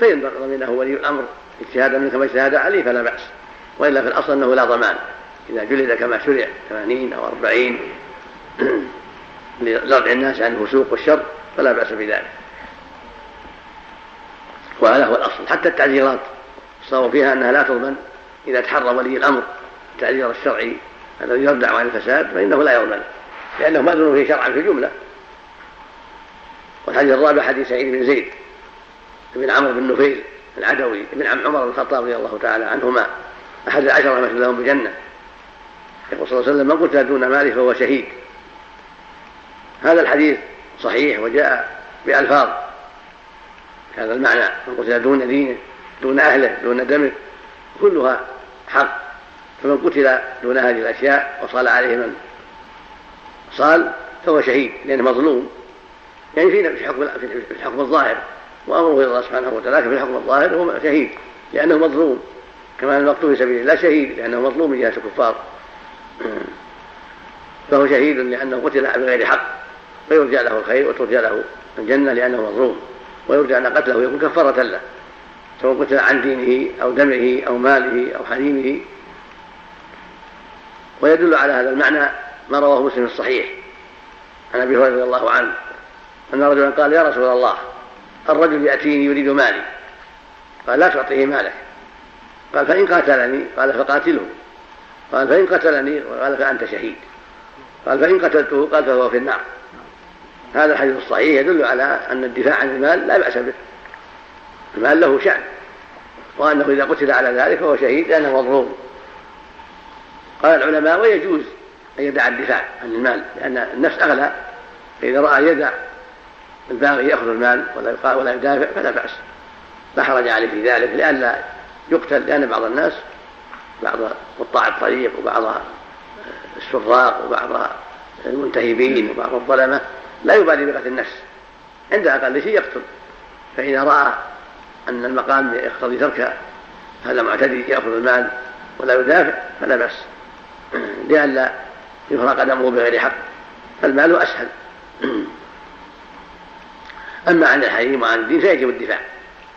A: فإن ضمنه ولي الأمر اجتهادا منه كما اجتهاد عليه فلا بأس. وإلا في الأصل أنه لا ضمان. إذا جلد كما شرع ثمانين أو أربعين. (clears throat) لردع الناس عن الفسوق والشر فلا بأس بذلك. وهذا هو الأصل. حتى التعزيرات الصواب فيها أنها لا تضمن إذا تحرى ولي الأمر التعزير الشرعي الذي يردع عن الفساد فإنه لا يضمن لأنه مأذون فيه شرعا في الجملة والحديث الرابع حديث سعيد بن زيد بن عمرو بن نفيل العدوي بن عم عمر بن الخطاب رضي الله تعالى عنهما أحد العشرة مثل لهم بجنة يقول صلى الله عليه وسلم من قتل دون ماله فهو شهيد. هذا الحديث صحيح وجاء بألفاظ. هذا المعنى. من قتل دون دينه دون أهله دون دمه كلها حق. فمن قتل دون هذه الأشياء وصال عليه من صال فهو شهيد لأنه مظلوم. يعني في حكم في الحكم الظاهر. وأمره إلى الله سبحانه وتعالى في الحكم الظاهر هو شهيد لأنه مظلوم. كما المقتول في سبيل الله شهيد لأنه مظلوم من جهة الكفار. فهو شهيد لأنه قتل بغير حق. فيرجى له الخير وترجى له الجنة لأنه مظلوم ويرجى أن قتله يكون كفارة له سواء قتل عن دينه أو دمه أو ماله أو حريمه ويدل على هذا المعنى ما رواه مسلم الصحيح. عن أبي هريرة رضي الله عنه أن رجلا قال يا رسول الله الرجل يأتيني يريد مالي. قال لا تعطيه مالك. قال فإن قاتلني؟ قال فقاتله. قال فإن قتلني؟ قال فأنت شهيد. قال فإن قتلته؟ قال فهو في النار. هذا الحديث الصحيح يدل على أن الدفاع عن المال لا بأس به. المال له شأن وأنه إذا قتل على ذلك فهو شهيد لأنه مظلوم. قال العلماء ويجوز أن يدع الدفاع عن المال لأن النفس أغلى فإذا رأى يدع الباغي يأخذ المال ولا ولا يدافع فلا بأس. لا حرج عليه في ذلك لئلا يقتل لأن بعض الناس بعض قطاع الطريق وبعض السراق وبعض المنتهبين وبعض الظلمة لا يبالي بقتل النفس. عند أقل شيء يقتل. فإذا رأى أن المقام يقتضي ترك هذا معتدي يأخذ المال ولا يدافع فلا بأس. لئلا يفرق دمه بغير حق فالمال أسهل. أما عن الحريم وعن الدين فيجب الدفاع.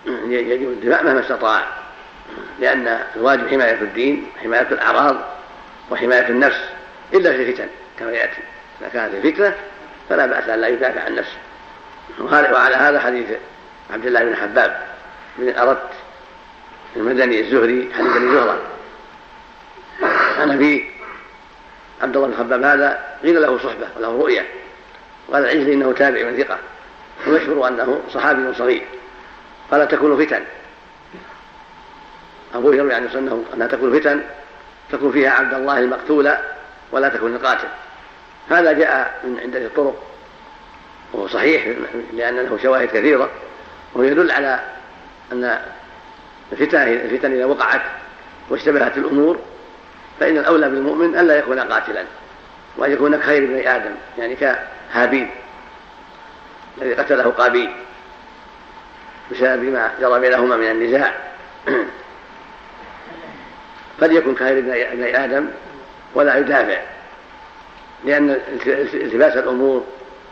A: يجب الدفاع مهما استطاع لأن الواجب حماية الدين حماية الأعراض وحماية النفس إلا في الفتن كما يأتي. إذا كانت الفتنة فلا بأس أن لا يدافع عن نفسه. وعلى هذا حديث عبد الله بن حباب بن أردت المدني الزهري حديث بن زهرة. كان فيه عبد الله بن خباب هذا قيل له صحبة وله رؤية. وقال العجلي إنه تابع من ثقة. ويشعر أنه صحابي صغير. قال تكون فتن. أبو يروي عن أنه أنها تكون فتن تكون فيها عبد الله المقتول ولا تكون القاتل. هذا جاء من عدة الطرق وهو صحيح لأن له شواهد كثيرة وهو يدل على أن الفتن إذا وقعت واشتبهت الأمور فإن الأولى بالمؤمن ألا يكون قاتلا وأن يكون كخير بني آدم يعني كهابيل الذي قتله قابيل بسبب ما جرى بينهما من النزاع. (clears throat) قد يكون كخير بني آدم ولا يدافع. لأن التباس الأمور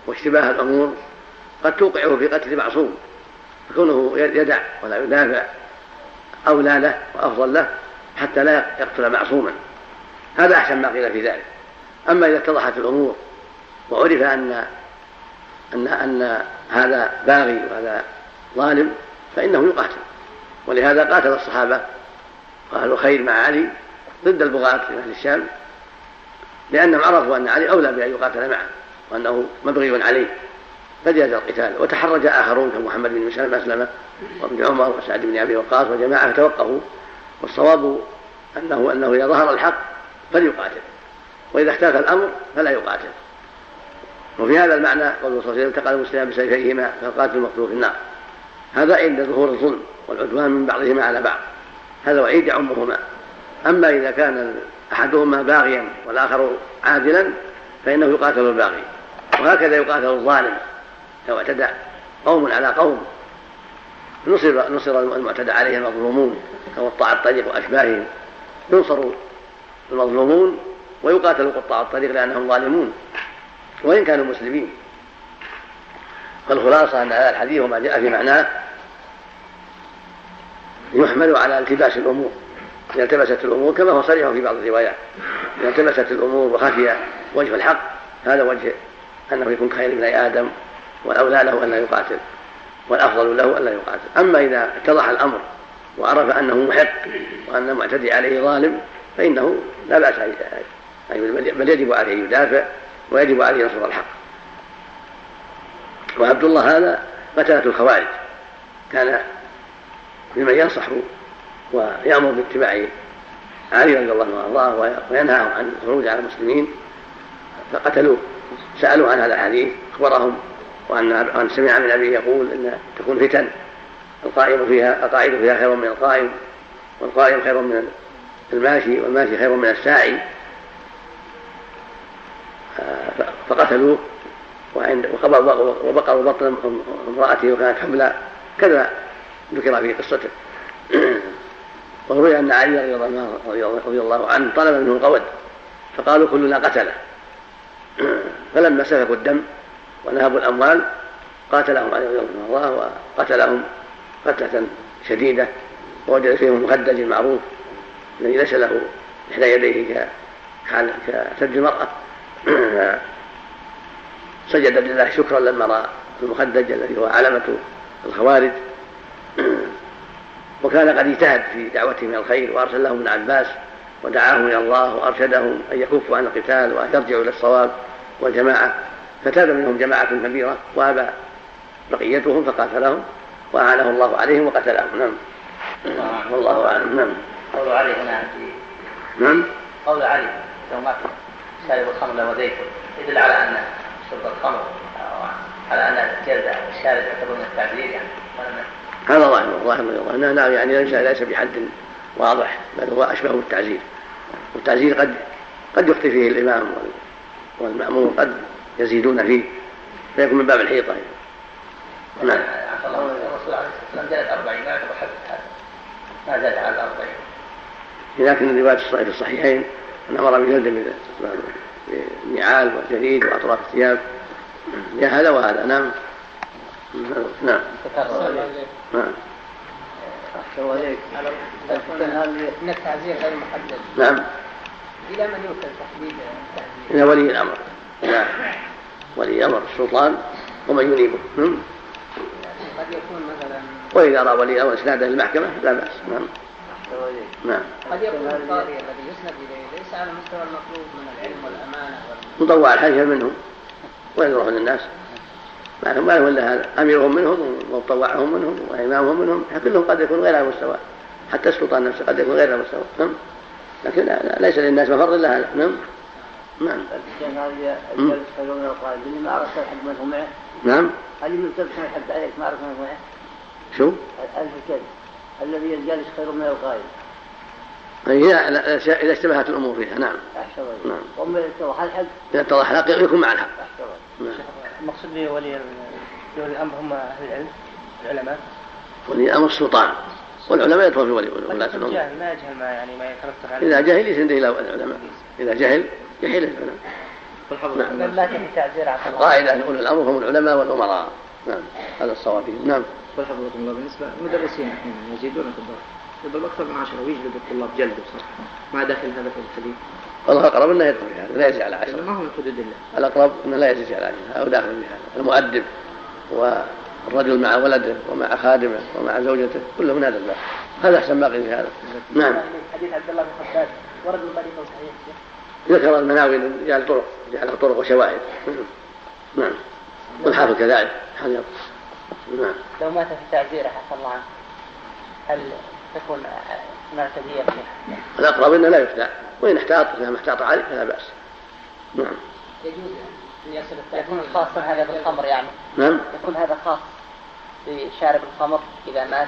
A: واشتباه الأمور قد توقعه في قتل معصوم فكونه يدع ولا يدافع أولى له وأفضل له حتى لا يقتل معصوما. هذا أحسن ما قيل في ذلك. أما إذا اتضحت الأمور وعرف أن أن أن هذا باغي وهذا ظالم فإنه يقاتل. ولهذا قاتل الصحابة وأهل الخير مع علي ضد البغاة في أهل الشام. لأنهم عرفوا أن علي أولى بأن يقاتل معه وأنه مبغي عليه. فجاز القتال وتحرج آخرون كمحمد بن مسلمة وابن عمر وسعد بن أبي وقاص وجماعة توقفوا والصواب أنه أنه إذا ظهر الحق فليقاتل. وإذا اختلف الأمر فلا يقاتل. وفي هذا المعنى قول صلى الله عليه وسلم التقى المسلمان بسيفيهما فالقاتل المقتول في النار. هذا عند ظهور الظلم والعدوان من بعضهما على بعض. هذا وعيد يعمهما أما إذا كان أحدهما باغيا والآخر عادلا فإنه يقاتل الباغي. وهكذا يقاتل الظالم لو اعتدى قوم على قوم. نصر نصر المعتدى عليه المظلومون كقطاع الطريق واشباههم ينصر المظلومون ويقاتل قطاع الطريق لأنهم ظالمون وإن كانوا مسلمين. فالخلاصة أن هذا الحديث وما جاء في معناه يحمل على التباس الأمور. إذا التبست الأمور كما هو صريح في بعض الروايات. إذا التبست الأمور وخفي وجه الحق هذا وجه أنه يكون خير من آدم والأولى له أن لا يقاتل والأفضل له أن لا يقاتل. أما إذا اتضح الأمر وعرف أنه محق وأن المعتدي عليه ظالم فإنه لا بأس بل يجب عليه أن يدافع ويجب عليه نصر الحق. وعبد الله هذا قتلة الخوارج. كان ممن ينصح ويأمر باتباع علي رضي الله عنه وينهاهم عن الخروج على المسلمين فقتلوه سألوا عن هذا الحديث أخبرهم وأن سمع من أبيه يقول أن تكون فتن القائم فيها القائد فيها خير من القائم والقائم خير من الماشي والماشي خير من الساعي. فقتلوه وبقروا بطن امرأته وكانت حملا كذا ذكر في قصته. (clears throat) وروي أن علي رضي الله عنه طلب منه القود فقالوا كلنا قتلة. (clears throat) فلما سفكوا الدم ونهبوا الأموال قاتلهم علي رضي الله وقتلهم قتلة شديدة ووجد فيهم المخدج المعروف الذي ليس له إحدى يديه كسد المرأة. (clears throat) سجد لله شكرا لما رأى المخدج الذي هو علامة الخوارج. (clears throat) وكان قد اجتهد في دعوتهم إلى الخير وارسل لهم ابن عباس ودعاهم إلى الله وأرشدهم أن يكفوا عن القتال وأن يرجعوا إلى الصواب والجماعة. فتاب منهم جماعة كبيرة وأبى بقيتهم فقاتلهم وأعانه الله عليهم وقتلهم. نعم. والله أعلم. نعم.
B: قول علي هنا في
A: نعم.
B: قول علي لو مات شارب الخمر وزيته يدل على أن شرب الخمر على أن الشارب يعتبر من التعذير يعني.
A: هذا ظاهر ظاهر الله انه نعم يعني ليس ليس بحد واضح بل هو أشبه بالتعزير. والتعزير قد قد يخطي فيه الإمام والمامور قد يزيدون فيه فيكون من باب الحيطة.
B: نعم. الرسول عليه الصلاه والسلام جلد 40 ما ما زاد على 40
A: لكن الصحيحه في الصحيحين أن أمر بجلد بالنعال والجريد وأطراف الثياب. هذا وهذا. نعم. نعم.
D: نعم. أحسن عليك أن التعزير غير محدد.
A: نعم.
D: إلى من يوكل تحديد التعزير؟
A: إلى ولي الأمر. إلى ولي أمر السلطان ومن ينيبه.
D: قد يكون مثلا
A: وإذا رأى ولي الأمر إسناده للمحكمة لا بأس. نعم. نعم.
D: قد يكون القاضي الذي يسند إليه ليس على مستوى المطلوب من العلم والأمانة وال-
A: مطوع الحج منهم وين يروحون الناس. ما لهم الا هذا أميرهم منهم ومطوعهم منهم وإمامهم منهم كلهم قد يكون غير على مستوى حتى السلطان نفسه قد يكون غير على مستوى نعم. لكن لا لا ليس للناس مفر الا هذا نعم. نعم.
C: الشيخ هذه
A: مم.
C: الجلسة خير من القائد اللي ما عرفت الحد من هو معه.
A: نعم.
C: هل من تبسم الحد عليك ما عرفت معه.
A: شو؟
C: ألف كلب الذي الجالس خير من القائد
A: هي اذا اشتبهت الأمور فيها. نعم.
C: أحسن
A: نعم.
C: وأما اتضح الحد
A: إذا اتضح الحق يكون مع الحق
C: أحسن
A: نعم.
G: المقصود بولي ولي الأمر هم أهل العلم العلماء.
A: ولي أمر السلطان. والعلماء يدخلون في ولي ولاة
G: قد
A: الأمور
G: جاهل ما يجهل ما يعني ما يترتب عليه.
A: إذا جهل يسنده إلى العلماء. إذا جهل يحيل العلماء. نعم.
D: لا تكن تعزير عفى الله.
A: قاعدة أولي الأمر هم العلماء والأمراء. نعم. هذا الصواب. نعم.
H: والحفظكم الله بالنسبة المدرسين أحيانا يزيدون في الضرب يضرب أكثر من عشرة. ويجلد الطلاب جلد بصراحة. ما داخل هذا في الحديث.
A: والله الأقرب أنه يدخل في هذا لا يزيد على عشرة.
H: ما هو من حدود الله
A: الأقرب أنه لا يزيد على عشرة أو داخل في هذا. المؤدب والرجل مع ولده ومع خادمه ومع زوجته كله من هذا الباب. هذا أحسن ما قيل في هذا. نعم.
G: حديث عبد الله بن خباب ورد من طريقه صحيح
A: ذكر المناوي جعل طرق جعلها طرق وشواهد. نعم. والحافظ كذلك. حذر نعم.
D: لو مات في تعزيره عفى الله عنه هل تكون هناك دية فيه؟
A: الأقرب أنه لا يفتى. وإن احتاط إذا ما احتاط عليه فلا بأس. نعم.
D: يجوز أن يصل يكون خاصا هذا بالخمر يعني.
A: نعم.
D: يكون هذا خاص بشارب الخمر إذا مات.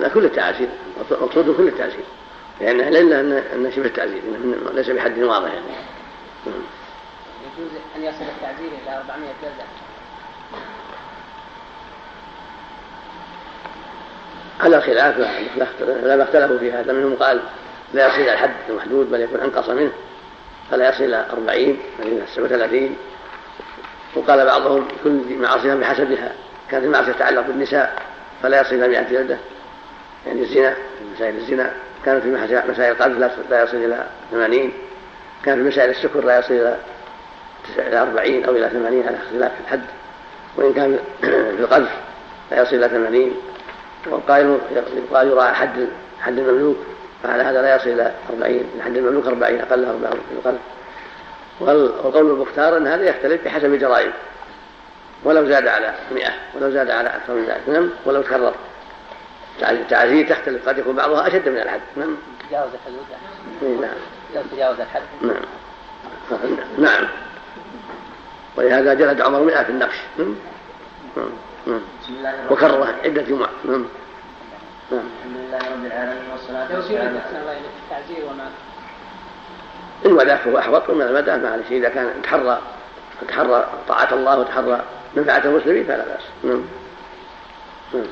A: لا كل التعازير مقصود كل التعزير لأن لأن أن شبه التعزير ليس بحد واضح يعني. نعم.
D: يجوز أن يصل التعزير إلى 400 جلده
A: على خلاف لا اختلفوا في هذا. منهم قال لا يصل إلى الحد المحدود بل يكون أنقص منه. فلا يصل إلى 40 بل إلى 37 وقال بعضهم كل معصية بحسبها كانت المعصية تتعلق بالنساء فلا يصل إلى 100 جلدة. يعني الزنا مسائل الزنا. كانت في مسائل- القلب لا- يصل إلى 80 كان في مسائل السكر لا يصل تسع- إلى 40 أو إلى 80 على اختلاف الحد. وإن كان في القذف لا يصل إلى 80 والقائل يقال يراعى حد حد المملوك. فعلى هذا لا يصل إلى 40 حد المملوك 40 أقلها 40 في القذف وال- والقول المختار أن هذا يختلف بحسب الجرائم. ولو زاد على 100 ولو زاد على أكثر من ذلك. نعم؟ ولو تكرر. التعزير تختلف. قد يكون بعضها أشد من الحد. نعم؟
D: تجاوز الحدود
A: إيه، نعم.
D: تجاوز الحد.
A: نعم. نعم. ولهذا جلد عمر مئة في النقش. نعم؟ نعم. نعم. وكرره عدة جمع. نعم نعم.
C: الحمد لله رب العالمين والصلاة والسلام
D: التعزير وما
A: وذاك فهو أحوط ومن عليه شيء. إذا كان تحرى تحرى طاعة الله وتحرى منفعة المسلمين فلا بأس. نعم. نعم.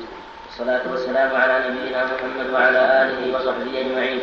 C: والصلاة والسلام على نبينا محمد وعلى آله وصحبه أجمعين.